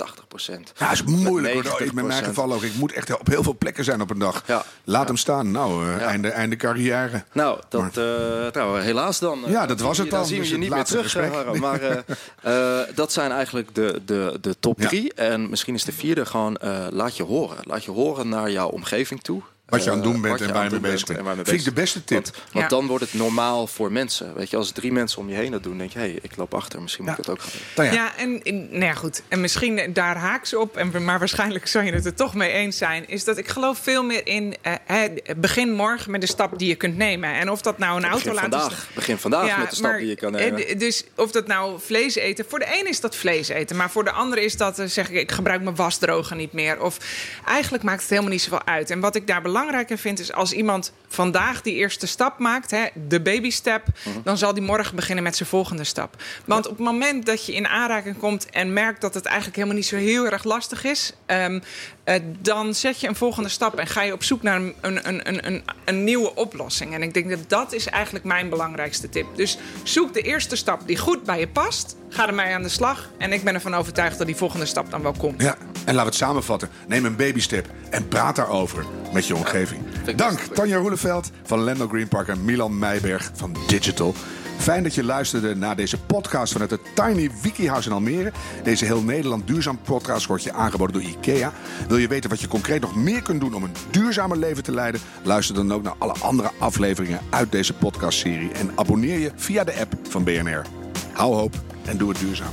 80%. Ja, is moeilijk hoor. In mijn geval ook. Ik moet echt op heel veel plekken zijn op een dag. Ja. Laat ja. hem staan. Nou, uh, ja. einde, einde carrière. Nou, dat, uh, nou, helaas dan. Ja, dat was het dan. Dan zien we dus je niet meer terug. Maar <laughs> dat zijn eigenlijk de, de, de top drie. En misschien is de vierde gewoon laat je horen. Laat je horen naar jouw omgeving toe. Wat je aan het doen bent en waar je mee bezig bent. Vind ik de beste tip. Want, dan wordt het normaal voor mensen. Weet je, als drie mensen om je heen dat doen, denk je, hé, hey, ik loop achter. Misschien moet ik dat ook gaan doen. Ja, ja en nou ja, goed. En misschien daar haaks op, en, maar waarschijnlijk zou je het er toch mee eens zijn. Is dat ik geloof veel meer in uh, begin morgen met de stap die je kunt nemen. En of dat nou een auto begin laten vandaag. Begin vandaag ja, met de stap maar, die je kan nemen. Dus of dat nou vlees eten. Voor de een is dat vlees eten. Maar voor de ander is dat, zeg ik, ik gebruik mijn wasdroger niet meer. Of eigenlijk maakt het helemaal niet zoveel uit. En wat ik daar belangrijker vind is als iemand vandaag die eerste stap maakt, hè, de baby step, Mhm. dan zal die morgen beginnen met zijn volgende stap. Want op het moment dat je in aanraking komt en merkt dat het eigenlijk helemaal niet zo heel erg lastig is, um, uh, dan zet je een volgende stap en ga je op zoek naar een, een, een, een, een nieuwe oplossing. En ik denk dat dat is eigenlijk mijn belangrijkste tip. Dus zoek de eerste stap die goed bij je past. Ga ermee aan de slag. En ik ben ervan overtuigd dat die volgende stap dan wel komt. Ja, en laten we het samenvatten. Neem een babystep en praat daarover met je omgeving. Dank Tanja Van Lendo Green Park en Milan Meijberg van Digital. Fijn dat je luisterde naar deze podcast vanuit het Tiny Wiki House in Almere. Deze heel Nederland duurzaam podcast wordt je aangeboden door IKEA. Wil je weten wat je concreet nog meer kunt doen om een duurzamer leven te leiden? Luister dan ook naar alle andere afleveringen uit deze podcastserie. En abonneer je via de app van BNR. Hou hoop en doe het duurzaam.